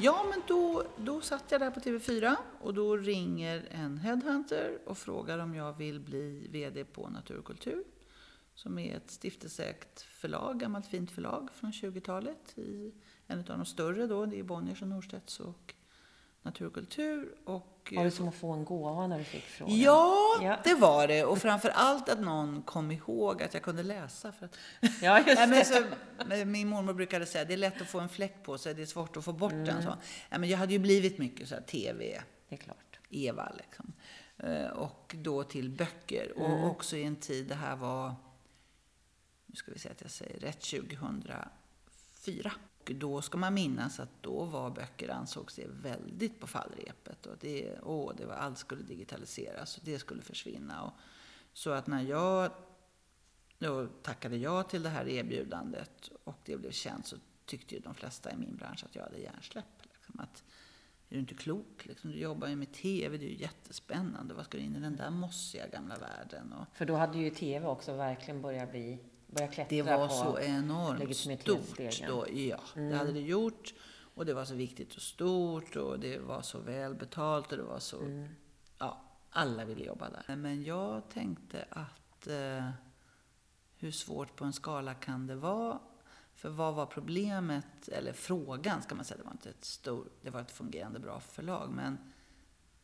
Ja, men då, då satt jag där på TV4 och då ringer en headhunter och frågar om jag vill bli VD på Natur och kultur. Som är ett stiftelseägt förlag, gammalt fint förlag från 20-talet. I en av de större då, det är Bonniers och Norstedts och Natur och kultur. Och, var det som att få en gåva när du fick frågan? Ja, ja, det var det. Och framför allt att någon kom ihåg att jag kunde läsa. För att, ja, just det. så, min mormor brukade säga att det är lätt att få en fläck på sig, det är svårt att få bort mm. den. Så. Ja, men jag hade ju blivit mycket så här, TV, det är klart. Eva liksom. Eh, och då till böcker. Mm. Och också i en tid det här var nu ska vi säga att jag säger rätt, 2004. Och då ska man minnas att då var böcker, ansågs det väldigt på fallrepet. Och det, åh, det var, allt skulle digitaliseras och det skulle försvinna. Och, så att när jag då tackade ja till det här erbjudandet och det blev känt så tyckte ju de flesta i min bransch att jag hade hjärnsläpp. Liksom, att, är du inte klok? Liksom, du jobbar ju med TV, det är ju jättespännande. Vad ska du in i den där mossiga gamla världen? Och, För då hade ju TV också verkligen börjat bli börjat klättra det var på så enormt stort då. Ja, det hade det gjort. Och det var så viktigt och stort och det var så välbetalt och det var så... Ja, alla ville jobba där. Men jag tänkte att eh, hur svårt på en skala kan det vara? För vad var problemet, eller frågan ska man säga, det var inte ett stort, det var ett fungerande bra förlag, men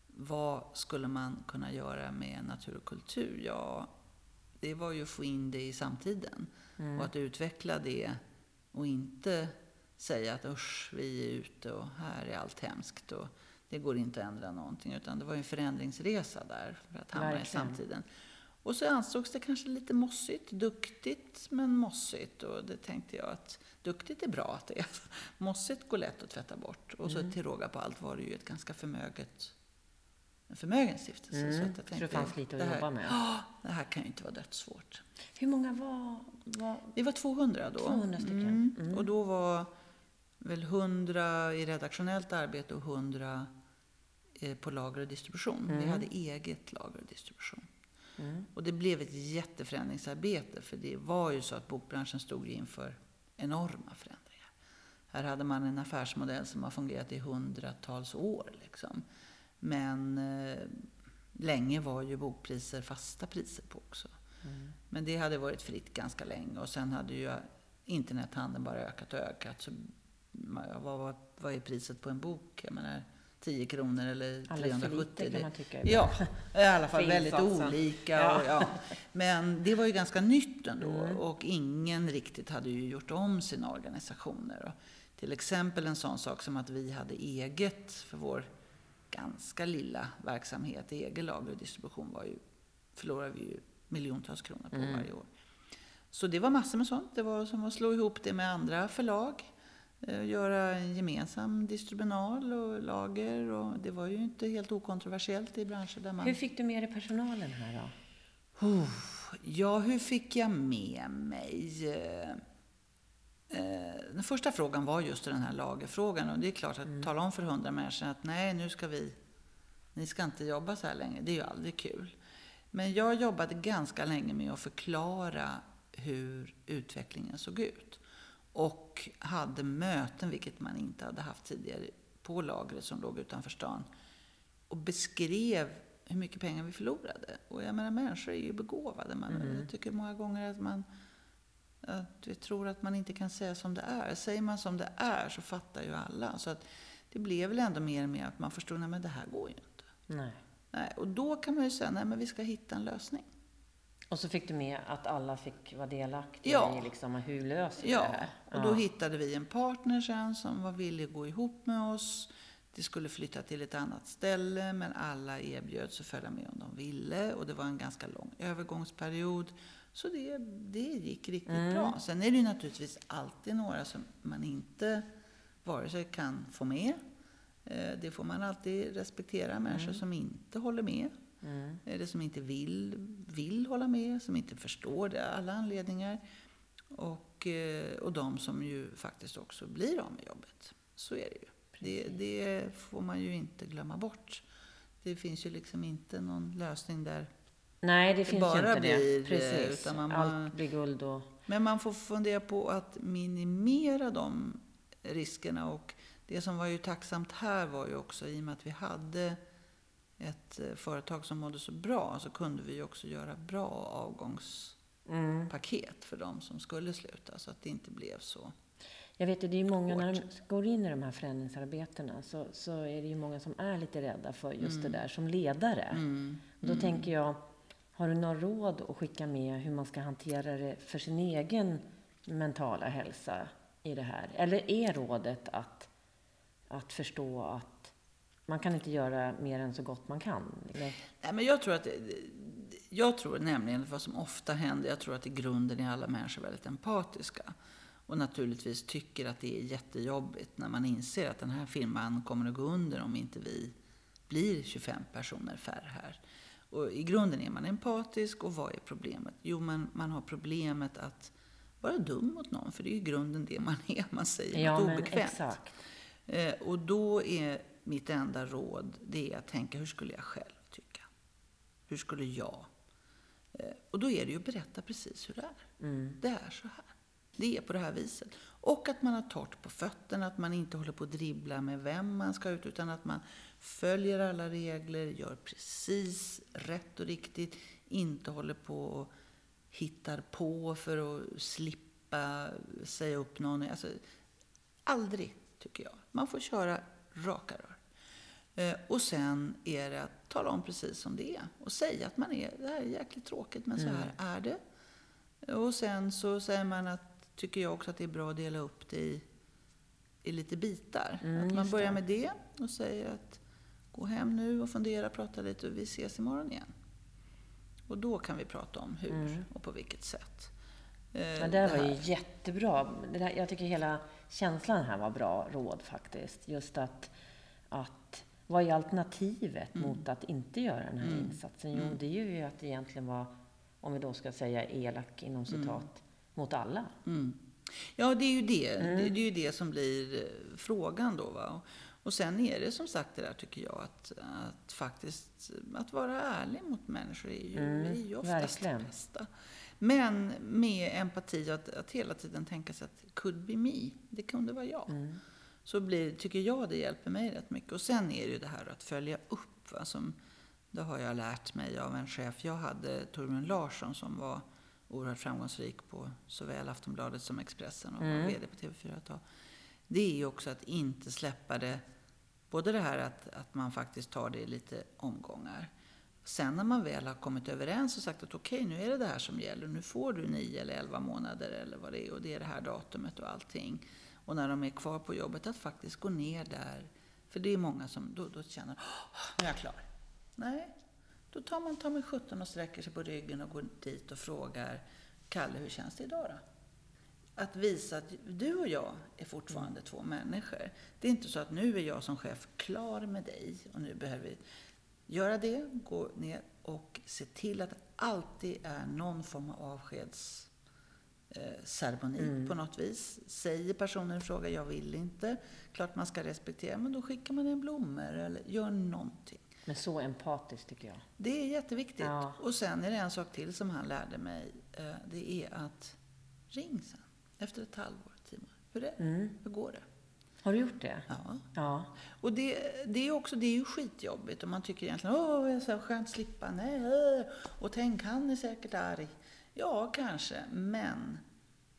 vad skulle man kunna göra med natur och kultur? Ja, det var ju att få in det i samtiden och att utveckla det och inte säga att usch, vi är ute och här är allt hemskt och det går inte att ändra någonting. Utan det var ju en förändringsresa där för att hamna Verkligen. i samtiden. Och så ansågs det kanske lite mossigt, duktigt men mossigt. Och det tänkte jag att duktigt är bra att det är. Mossigt går lätt att tvätta bort. Och så till råga på allt var det ju ett ganska förmöget, en förmögen stiftelse. Mm, Så, att jag så det tänkte, fanns lite att det här, jobba med. Ja, det här kan ju inte vara dödssvårt. Hur många var... var Vi var 200 då. 200 stycken. Mm. Och då var väl 100 i redaktionellt arbete och 100 eh, på lager och distribution. Vi hade eget lager och distribution. Mm. Och det blev ett jätteförändringsarbete för det var ju så att bokbranschen stod inför enorma förändringar. Här hade man en affärsmodell som har fungerat i hundratals år. Liksom. Men eh, länge var ju bokpriser fasta priser på också. Men det hade varit fritt ganska länge och sen hade ju internethandeln bara ökat och ökat. Så vad, vad, vad är priset på en bok? Jag menar, 10 kronor eller Alldeles för 370? lite kan man tycka. Ja, i alla fall väldigt olika. Ja. Och, ja. Men det var ju ganska nytt ändå och ingen riktigt hade ju gjort om sina organisationer. Och till exempel en sån sak som att vi hade eget för vår ganska lilla verksamhet, egen lager och distribution var ju, förlorade vi ju miljontals kronor på varje år. Så det var massor med sånt. Det var som att slå ihop det med andra förlag. eh, Göra en gemensam distribunal och lager. Och det var ju inte helt okontroversiellt i branscher där man... Hur fick du med dig personalen här då? Oh, ja, hur fick jag med mig? Eh, Den första frågan var just den här lagerfrågan. Och det är klart att tala om för hundra människor att nej, nu ska vi... Ni ska inte jobba så här länge. Det är ju aldrig kul. Men jag jobbade ganska länge med att förklara hur utvecklingen såg ut. Och hade möten, vilket man inte hade haft tidigare, på lagret som låg utanför stan. Och beskrev hur mycket pengar vi förlorade. Och jag menar, människor är ju begåvade. Man, Jag tycker många gånger att man att vi tror att man inte kan säga som det är. Säger man som det är så fattar ju alla. Så att det blev väl ändå mer och mer att man förstod, nej men det här går ju inte. Nej. Nej, och då kan man ju säga, nej men vi ska hitta en lösning. Och så fick du med att alla fick vara delaktiga Ja. i liksom, hur löser Ja, det här? och då hittade vi en partner sen som var villig att gå ihop med oss. Det skulle flytta till ett annat ställe, men alla erbjöds att följa med om de ville. Och det var en ganska lång övergångsperiod. Så det, det gick riktigt Mm. bra. Sen är det ju naturligtvis alltid några som man inte vare sig kan få med. Eh, Det får man alltid respektera, människor som inte håller med. Mm. Eller som inte vill, vill hålla med, som inte förstår det, alla anledningar. Och, eh, och de som ju faktiskt också blir av med jobbet. Så är det ju. Det, det får man ju inte glömma bort. Det finns ju liksom inte någon lösning där. Nej, det finns bara ju inte blir, det. eh, Precis. utan man- Allt blir guld och... Men man får fundera på att minimera de riskerna. Och det som var ju tacksamt här var ju också, i och med att vi hade ett eh, företag som mådde så bra, så kunde vi ju också göra bra avgångspaket för de som skulle sluta. Så att det inte blev så. Jag vet ju, det är ju många, när de går in i de här förändringsarbetena så, så är det ju många som är lite rädda för just det där som ledare. Mm. Då tänker jag, har du några råd att skicka med hur man ska hantera det för sin egen mentala hälsa i det här? Eller är rådet att, att förstå att man kan inte göra mer än så gott man kan? Eller? Nej, men jag tror att... Jag tror nämligen, vad som ofta händer, jag tror att i grunden är alla människor väldigt empatiska. Och naturligtvis tycker att det är jättejobbigt när man inser att den här firman kommer att gå under om inte vi blir 25 personer färre här. Och i grunden är man empatisk och vad är problemet? Jo, man, man har problemet att vara dum mot någon, för det är i grunden det man är. Man säger ja, något obekvämt. Eh, och då är mitt enda råd, det är att tänka, hur skulle jag själv tycka? Hur skulle jag? Eh, och då är det ju att berätta precis hur det är. Mm. Det är så här. Det är på det här viset. Och att man har torrt på fötterna, att man inte håller på att dribbla med vem man ska ut, utan att man följer alla regler, gör precis rätt och riktigt, inte håller på och hittar på för att slippa säga upp någon. Alltså, aldrig, tycker jag. Man får köra raka rör. Eh, och sen är det att tala om precis som det är. Och säga att man är, det här är jäkligt tråkigt, men så här mm. är det. Och sen så säger man att, tycker jag också att det är bra att dela upp det i, i lite bitar. Mm, att man börjar med det och säger att gå hem nu och fundera, prata lite och vi ses imorgon igen. Och då kan vi prata om hur mm. och på vilket sätt. Eh, ja, det, det var ju jättebra. Det där, jag tycker hela känslan här var bra råd faktiskt. Just att, att vad är alternativet mm. mot att inte göra den här mm. insatsen? Jo, mm. det är ju att egentligen vara, om vi då ska säga elak inom citat, mm. mot alla. Mm. Ja, det är ju det. Det, det, är ju det som blir eh, frågan då. Va? Och sen är det som sagt det där tycker jag att, att faktiskt att vara ärlig mot människor är ju, mm, är ju oftast verkligen. det bästa. Men med empati, att, att hela tiden tänka sig att could be me, det kunde vara jag. Mm. Så blir, tycker jag det hjälper mig rätt mycket. Och sen är det ju det här att följa upp. Va, som, det har jag lärt mig av en chef. Jag hade Torbjörn Larsson som var oerhört framgångsrik på såväl Aftonbladet som Expressen och mm. var VD på TV4 ett tag. Det är ju också att inte släppa det Både det här att, att man faktiskt tar det i lite omgångar. Sen när man väl har kommit överens och sagt att okej, okay, nu är det det här som gäller. Nu får du nio eller elva månader eller vad det är och det är det här datumet och allting. Och när de är kvar på jobbet, att faktiskt gå ner där. För det är många som då, då känner, nu är jag klar. Nej, då tar man ta med 17 och sträcker sig på ryggen och går dit och frågar, Kalle, hur känns det idag då? Att visa att du och jag är fortfarande två människor. Det är inte så att nu är jag som chef klar med dig och nu behöver vi göra det, gå ner och se till att det alltid är någon form av avskedsceremoni eh, mm. på något vis. Säger personen i fråga, jag vill inte, klart man ska respektera, men då skickar man en blommor eller gör någonting. Men så empatiskt tycker jag. Det är jätteviktigt. Ja. Och sen är det en sak till som han lärde mig. Eh, det är att ring sen. Efter ett halvår, månader. Hur är det? Mm. Hur går det? Har du gjort det? Ja. ja. Och det, det, är också, det är ju skitjobbigt och man tycker egentligen, åh, är så skönt slippa, nej, och tänk, han är säkert arg. Ja, kanske, men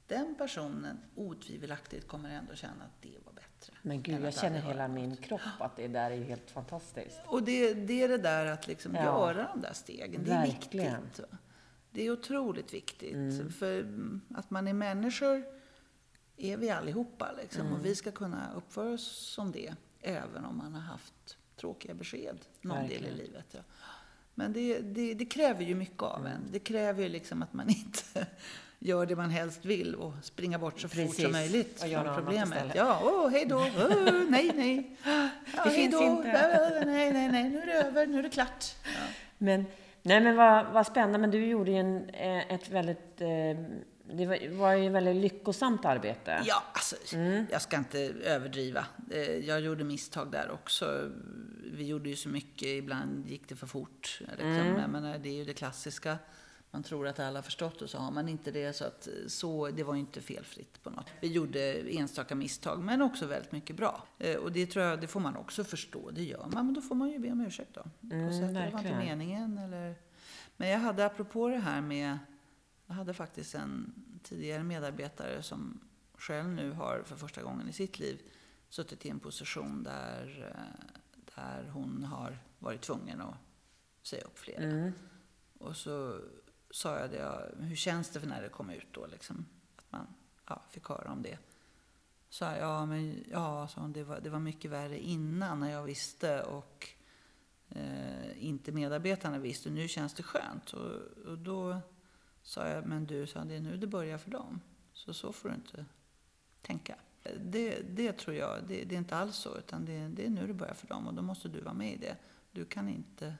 den personen otvivelaktigt kommer ändå känna att det var bättre. Men gud, jag känner hela min kropp att det där är helt fantastiskt. Och det, det är det där att liksom ja. göra de där stegen, det är Verkligen. viktigt. Det är otroligt viktigt. Mm. För att man är människor är vi allihopa. Liksom. Mm. Och vi ska kunna uppföra oss som det, även om man har haft tråkiga besked någon Verkligen. del i livet. Ja. Men det, det, det, kräver ju mycket av mm. en. Det kräver ju liksom att man inte gör det man helst vill och springer bort så Precis. fort som möjligt från problemet. Ja, åh, hej då, oh, nej, nej. Ja, det finns då. inte. Nej, nej, nej, nu är det över, nu är det klart. Ja. Men Nej men vad, vad spännande, men du gjorde ju en, eh, ett väldigt eh, det var ju ett väldigt lyckosamt arbete. Ja, alltså, mm. jag ska inte överdriva. Eh, jag gjorde misstag där också. Vi gjorde ju så mycket, ibland gick det för fort. Liksom. Mm. Jag menar, det är ju det klassiska. Man tror att alla har förstått och så har man inte det. Så, att, så det var ju inte felfritt på något. Vi gjorde enstaka misstag, men också väldigt mycket bra. Och det tror jag, det får man också förstå. Det gör man, men då får man ju be om ursäkt då. Mm, och säga att det var inte meningen eller men jag hade, apropå det här med, jag hade faktiskt en tidigare medarbetare som själv nu har för första gången i sitt liv suttit i en position där, eh, där hon har varit tvungen att säga upp flera. Mm. Och så sa jag det, hur känns det för när det kom ut då liksom? Att man ja, fick höra om det. Så jag, ja, men ja, så det, var, det var mycket värre innan när jag visste och eh, inte medarbetarna visste. Nu känns det skönt. Och, och då sa jag, men du, sa det är nu det börjar för dem. Så så får du inte tänka. Det, det tror jag, det, det är inte alls så. Utan det, det är nu det börjar för dem och då måste du vara med i det. Du kan inte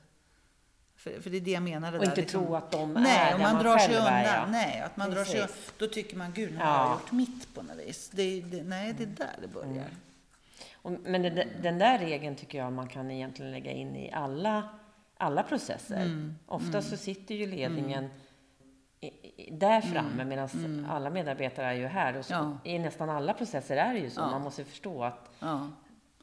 för, för det är det jag menade och där. inte liksom, tro att de nej, är och man, man drar sig undan. Ja. Nej, att man drar sig undan. Då tycker man, gud, nu har Ja. jag gjort mitt på något vis. Det, det, nej, det är där det börjar. Mm. Och, men det, den där regeln tycker jag man kan egentligen lägga in i alla, alla processer. Mm, Ofta så sitter ju ledningen i, i, där framme medan alla medarbetare är ju här. Och så, Mm, Ja. I nästan alla processer är det ju så. Ja. Man måste förstå att Ja.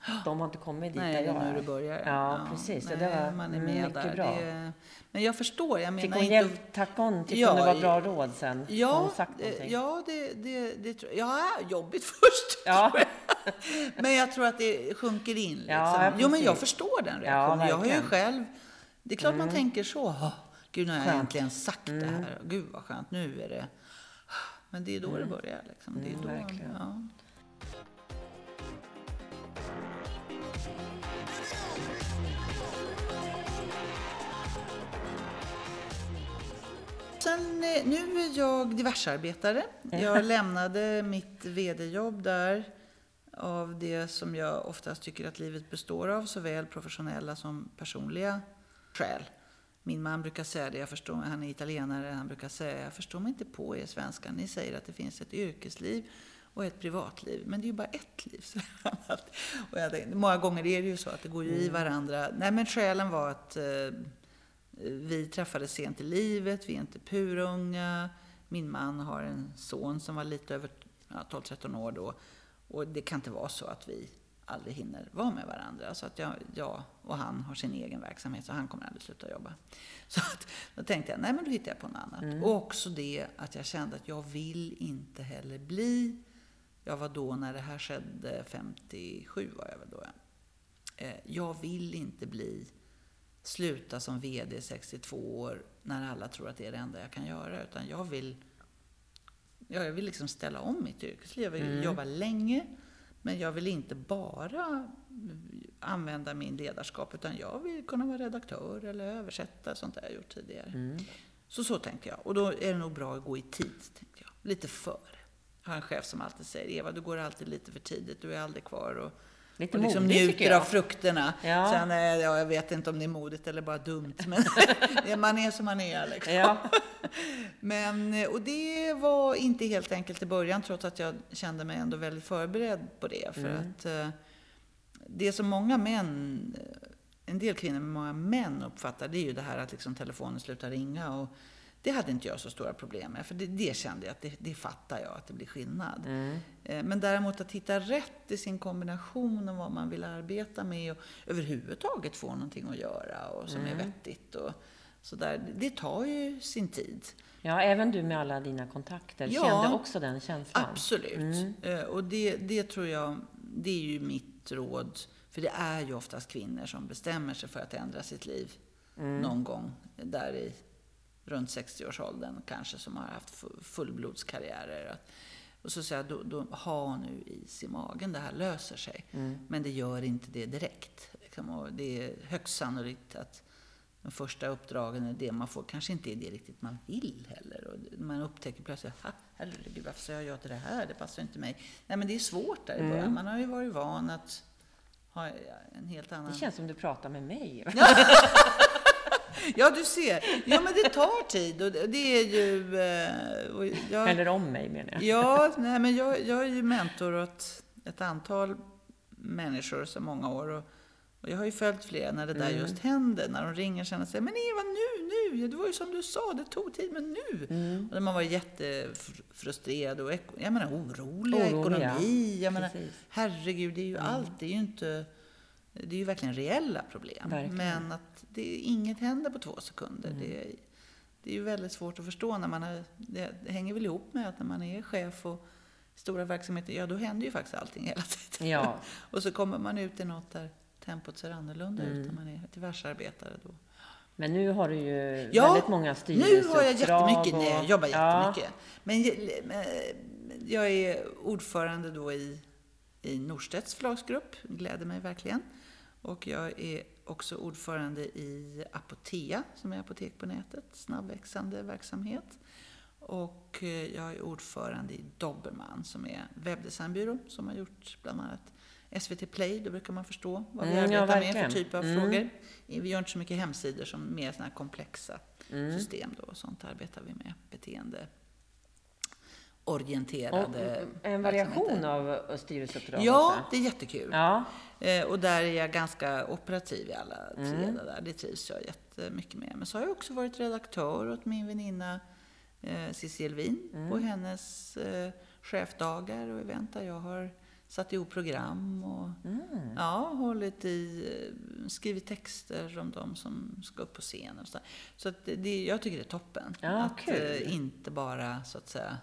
de har inte kommit dit Nej, där jag är nu det börjar. Ja, precis. Nej, det var man är mm, med mycket där. bra. Det, men jag förstår, jag Fick menar hon inte... hjälp? Tack hon? Tyckte Ja, hon det var bra råd sen? Ja, hon sagt det, någonting? ja, det, det, det tror jag. Ja, jobbigt först. Ja. tror jag. Men jag tror att det sjunker in. Liksom. Ja, jo, men jag förstår den Ja, reaktionen. jag har ju själv... Det är klart man tänker så. "Åh, Gud, nu har jag Skönt. äntligen sagt det här. Gud, vad skönt. Nu är det... Men det är då det börjar. Liksom. Det är Mm, då, verkligen. Sen, eh, nu är jag diversarbetare. Jag lämnade mitt VD-jobb där av det som jag oftast tycker att livet består av, såväl professionella som personliga skäl. Min man brukar säga det, jag förstår, han är italienare, han brukar säga jag förstår mig inte på er svenskar. Ni säger att det finns ett yrkesliv och ett privatliv, men det är ju bara ett liv. Och jag tänkte, många gånger är det ju så att det går ju i varandra. Nej, men skälen var att eh, vi träffades sent i livet, vi är inte purunga. Min man har en son som var lite över ja, 12-13 år då. Och det kan inte vara så att vi aldrig hinner vara med varandra. Så att jag, jag och han har sin egen verksamhet, så han kommer aldrig sluta jobba. Så att, då tänkte jag, nej men då hittar jag på något annat. Och också det att jag kände att jag vill inte heller bli, jag var då när det här skedde, 57 var jag väl då. Eh, Jag vill inte bli sluta som VD 62 år när alla tror att det är det enda jag kan göra. Utan jag vill, ja, jag vill liksom ställa om mitt yrkesliv. Jag vill jobba länge, men jag vill inte bara använda min ledarskap, utan jag vill kunna vara redaktör eller översätta, sånt där jag gjort tidigare. Så så tänkte jag. Och då är det nog bra att gå i tid, tänkte jag. Lite före. Jag har en chef som alltid säger, Eva, du går alltid lite för tidigt, du är aldrig kvar. Och, Lite och liksom modig, njuter av frukterna. Ja. Sen, eh, ja, jag vet inte om det är modigt eller bara dumt, men man är som man är. Liksom. Ja. Men, eh, och det var inte helt enkelt i början, trots att jag kände mig ändå väldigt förberedd på det. För Mm. att eh, det som många män, en del kvinnor, men många män uppfattar, det är ju det här att liksom telefonen slutar ringa. Och det hade inte jag så stora problem med, för det, det kände jag att det, det fattar jag, att det blir skillnad. Mm. Eh, Men däremot att hitta rätt i sin kombination och vad man vill arbeta med och överhuvudtaget få någonting att göra och som Mm. är vettigt. Och så där, det tar ju sin tid. ja, även du med alla dina kontakter Ja. kände också den känslan. Absolut. Eh, Och det, det tror jag, det är ju mitt råd. För det är ju oftast kvinnor som bestämmer sig för att ändra sitt liv någon gång där i runt 60-årsåldern kanske, som har haft fu- fullblodskarriärer. Och så säger jag, då, då, ha nu is i magen, det här löser sig. Men det gör inte det direkt. Liksom. Det är högst sannolikt att de första uppdragen är det man får, kanske inte är det riktigt man vill heller. Och man upptäcker plötsligt, "Ha, herregud, varför säger jag till det här? Det passar inte mig. Nej, men det är svårt där i början. Man har ju varit van att ha en helt annan... Det känns som du pratar med mig. Ja, du ser. Ja, men det tar tid och det är ju... eh, jag, Eller om mig menar jag. Ja, nej, men jag, jag är ju mentor åt ett antal människor så många år. Och, och jag har ju följt flera när det där Mm. just händer. När de ringer sen och säger Men Eva, nu, nu! Det var ju som du sa, det tog tid, men nu! Mm. Och man var jättefrustrerad och jag menar, orolig, Orolig, ekonomi. ja. Jag menar, herregud, det är ju allt. Det är ju inte... Det är ju verkligen reella problem. Verkligen. Men att det, inget händer på två sekunder. Mm. Det, det är ju väldigt svårt att förstå när man är, det, det hänger väl ihop med att när man är chef och stora verksamheter, ja då händer ju faktiskt allting hela tiden. Ja. och så kommer man ut i något där tempot ser annorlunda Mm. ut när man är diversarbetare då. Men nu har du ju Ja, väldigt många Nu styrelseuppdrag. har jag jättemycket, nej, jag jobbar Ja. jättemycket. Men je- men jag är ordförande då i, i Norstedts förlagsgrupp, gläder mig verkligen. Och jag är också ordförande i Apotea, som är apotek på nätet, snabbväxande verksamhet. Och eh, jag är ordförande i Dobermann som är webbdesignbyrå som har gjort bland annat SVT Play, då brukar man förstå vad vi mm, arbetar ja, med för typ av mm. frågor. Vi gör inte så mycket hemsidor som mer sådana här komplexa mm. system då, och sånt arbetar vi med. Beteende orienterade och En variation av styrelseuppdrag Ja, det är jättekul. Ja. Eh, och där är jag ganska operativ i alla tre mm. där. Det trivs jag jättemycket med. Men så har jag också varit redaktör åt min väninna eh, Cissi Elvin mm. på hennes eh, chefdagar och event där jag har satt ihop program och mm. ja, hållit i, skrivit texter om de som ska upp på scen. Och så så att det, jag tycker det är toppen. Ja, att kul. Eh, inte bara så att säga,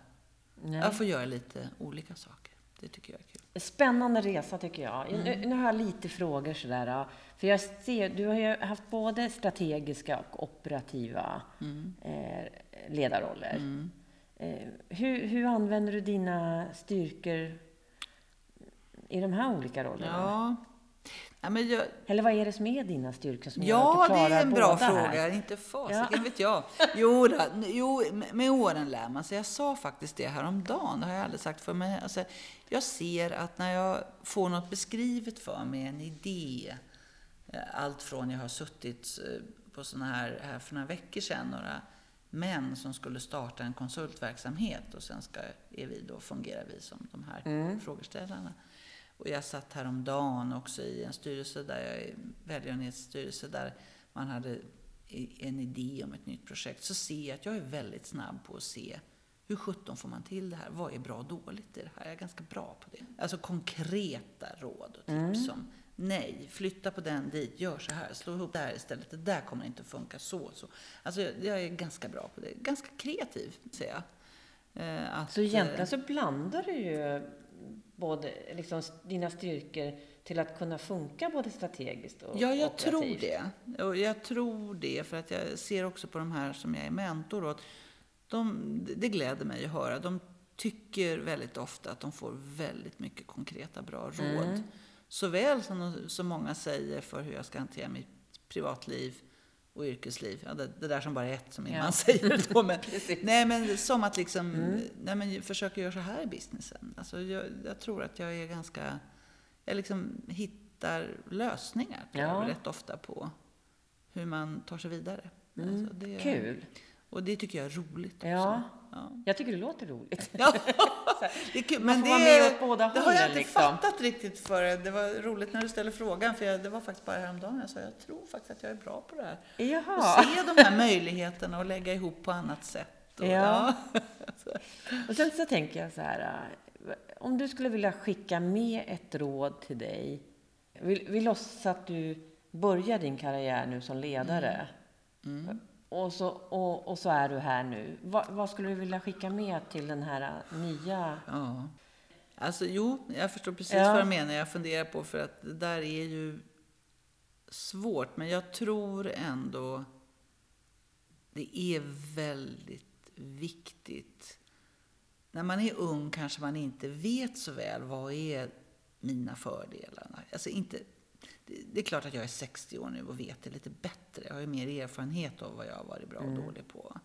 Nej. jag får göra lite olika saker. Det tycker jag är kul. Spännande resa tycker jag. Mm. Nu, nu, har jag lite frågor sådär. För jag ser, du har ju haft både strategiska och operativa mm. eh, ledarroller. Mm. Eh, hur, hur använder du dina styrkor i de här olika rollerna? Ja. Ja, men jag... Eller vad är det som är dina styrkor som ja, gör att du klarar det är en bra fråga. Här? Inte fasiken ja. vet jag. Jo, då, jo, med åren lär man sig. Jag sa faktiskt det häromdagen, det har jag aldrig sagt för mig. Alltså, jag ser att när jag får något beskrivet för mig, en idé, eh, allt från jag har suttit eh, på sådana här, här för några veckor sedan, några män som skulle starta en konsultverksamhet och sen ska, är vi då, fungerar vi som de här mm. frågeställarna. Och jag satt häromdagen också i en styrelse där jag är välgörenhetsstyrelse där man hade en idé om ett nytt projekt. Så ser jag att jag är väldigt snabb på att se hur sjutton får man till det här? Vad är bra och dåligt i det här? Jag är ganska bra på det. Alltså konkreta råd och tips mm. om nej, flytta på den dit, gör så här, slå ihop det här istället. Det där kommer inte att funka så. så. Alltså jag, jag är ganska bra på det. Ganska kreativ, säger jag. Eh, att, så egentligen så blandar du ju både liksom, dina styrkor till att kunna funka både strategiskt och Ja, jag operativt. tror det. Och jag tror det, för att jag ser också på de här som jag är mentor åt. De, det gläder mig att höra. De tycker väldigt ofta att de får väldigt mycket konkreta, bra råd. Mm. Såväl som, som många säger för hur jag ska hantera mitt privatliv och yrkesliv. Ja, det, det, där som bara är ett, som min ja. man säger då. Men, nej, men som att liksom, mm. nej, men försöka göra så här i businessen. Alltså, jag, jag tror att jag är ganska, jag liksom hittar lösningar ja. rätt ofta på hur man tar sig vidare. Mm. Alltså, det, Kul! Och det tycker jag är roligt också. Ja, ja. jag tycker det låter roligt. Ja. det är kul. Men det, det har jag inte liksom. fattat riktigt för Det var roligt när du ställde frågan, för jag, det var faktiskt bara häromdagen jag sa jag tror faktiskt att jag är bra på det här. Jaha. Och se de här möjligheterna och lägga ihop på annat sätt. Och, ja. ja. och sen så tänker jag så här, äh, om du skulle vilja skicka med ett råd till dig. Vi, vi låtsas att du börjar din karriär nu som ledare. Mm. Mm. Och så, och, och så är du här nu. Va, vad skulle du vilja skicka med till den här nya... Ja. Alltså jo, jag förstår precis ja. vad du menar. Jag funderar på, för att det där är ju svårt. Men jag tror ändå det är väldigt viktigt. När man är ung kanske man inte vet så väl vad är mina fördelar. Alltså inte det är klart att jag är 60 år nu och vet det lite bättre. Jag har ju mer erfarenhet av vad jag har varit bra och mm. dålig på.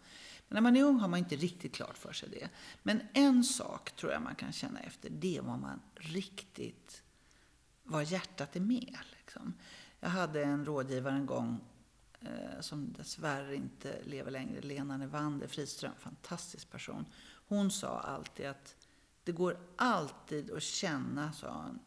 Men när man är ung har man inte riktigt klart för sig det. Men en sak tror jag man kan känna efter, det är vad man riktigt, vad hjärtat är med. Liksom. Jag hade en rådgivare en gång eh, som dessvärre inte lever längre, Lena Nevander Friström, fantastisk person. Hon sa alltid att det går alltid att känna, sa hon,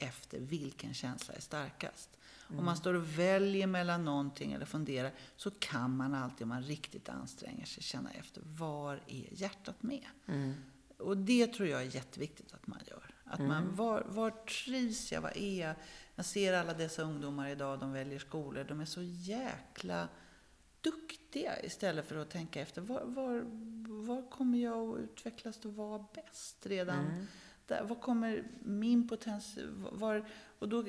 efter vilken känsla är starkast. Mm. Om man står och väljer mellan någonting eller funderar så kan man alltid, om man riktigt anstränger sig, känna efter var är hjärtat med? Mm. Och det tror jag är jätteviktigt att man gör. Att mm. man, var, var trivs jag? Vad är jag? Jag ser alla dessa ungdomar idag, de väljer skolor. De är så jäkla duktiga istället för att tänka efter var, var, var kommer jag att utvecklas och vara bäst redan där, vad kommer min potens... Var, och då,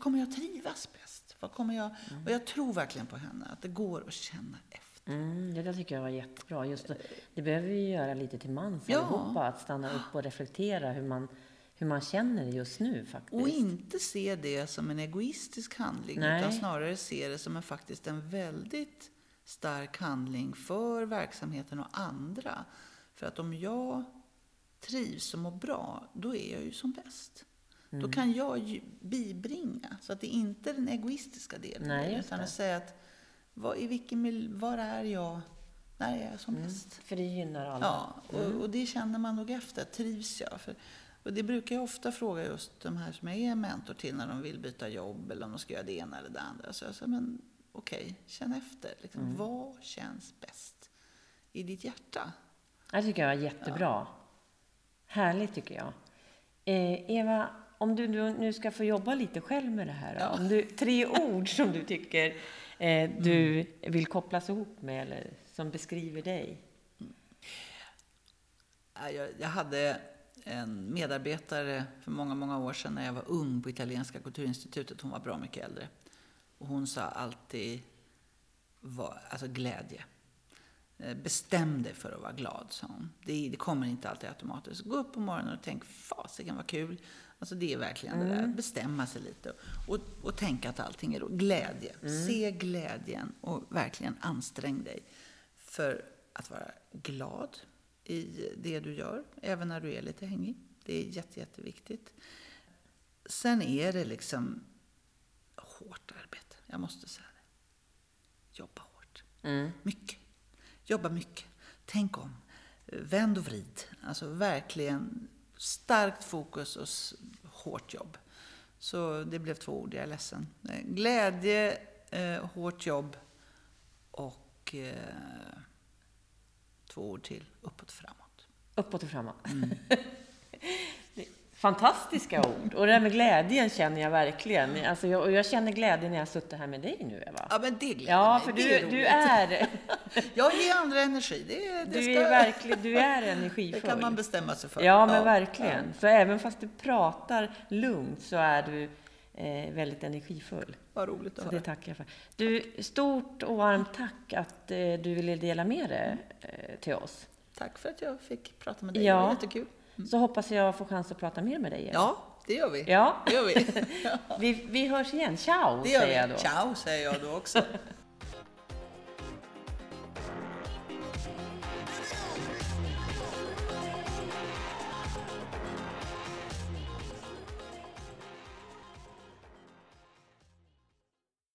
kommer jag trivas bäst? Var kommer jag, mm. Och jag tror verkligen på henne, att det går att känna efter. Mm, det där tycker jag var jättebra. Just det, det behöver vi göra lite till mans ja. allihopa, att stanna upp och reflektera hur man, hur man känner just nu faktiskt. Och inte se det som en egoistisk handling, Nej. utan snarare se det som en, faktiskt en väldigt stark handling för verksamheten och andra. För att om jag trivs och mår bra, då är jag ju som bäst. Mm. Då kan jag bibringa. Så att det är inte den egoistiska delen. Nej, utan att säga att var, i vilken, var är jag när jag är som mm. bäst? För det gynnar alla. Ja, och, mm. och, det känner man nog efter. Trivs jag? För, och det brukar jag ofta fråga just de här som jag är mentor till när de vill byta jobb eller om de ska göra det ena eller det andra. Så jag säger, men okej, okay, känn efter. Liksom, mm. Vad känns bäst i ditt hjärta? Det tycker jag var jättebra. Ja. Härligt tycker jag. Eh, Eva, om du nu ska få jobba lite själv med det här. Ja. Om du, tre ord som du tycker eh, du mm. vill kopplas ihop med eller som beskriver dig. Mm. Jag, jag hade en medarbetare för många, många år sedan när jag var ung på Italienska kulturinstitutet. Hon var bra mycket äldre. Och hon sa alltid var, alltså glädje. Eh, bestäm dig för att vara glad, sa hon. Det, det kommer inte alltid automatiskt. Gå upp på morgonen och tänk, fasiken vad kul. Alltså det är verkligen mm. det där, att mm. bestämma sig lite och, och tänka att allting är roligt. Glädje. Mm. Se glädjen och verkligen ansträng dig för att vara glad i det du gör, även när du är lite hängig. Det är jätte, jätteviktigt. Sen är det liksom hårt arbete. Jag måste säga det. Jobba hårt. Mm. Mycket. Jobba mycket. Tänk om. Vänd och vrid. Alltså verkligen starkt fokus och hårt jobb. Så det blev två ord, jag är ledsen. Glädje, eh, hårt jobb och eh, två ord till, uppåt och framåt. Uppåt och framåt. Mm. Fantastiska ord. Och det där med glädjen känner jag verkligen. Alltså jag, och jag känner glädje när jag suttit här med dig nu, Eva. Ja, men det gläder Ja, för du, är du är... jag ger andra energi. Det, det du, ska... är verkligen, du är energifull. Det kan man bestämma sig för. Ja, men ja, verkligen. Så även fast du pratar lugnt så är du eh, väldigt energifull. Vad roligt att så höra. Det tackar jag för. Du, stort och varmt tack att eh, du ville dela med dig eh, till oss. Tack för att jag fick prata med dig. Ja. Det var jättekul. Mm. Så hoppas jag får chans att prata mer med dig. Ja, det gör vi. Ja. Det gör vi. vi, vi hörs igen. Ciao, det gör säger vi. jag då. Ciao, säger jag då också.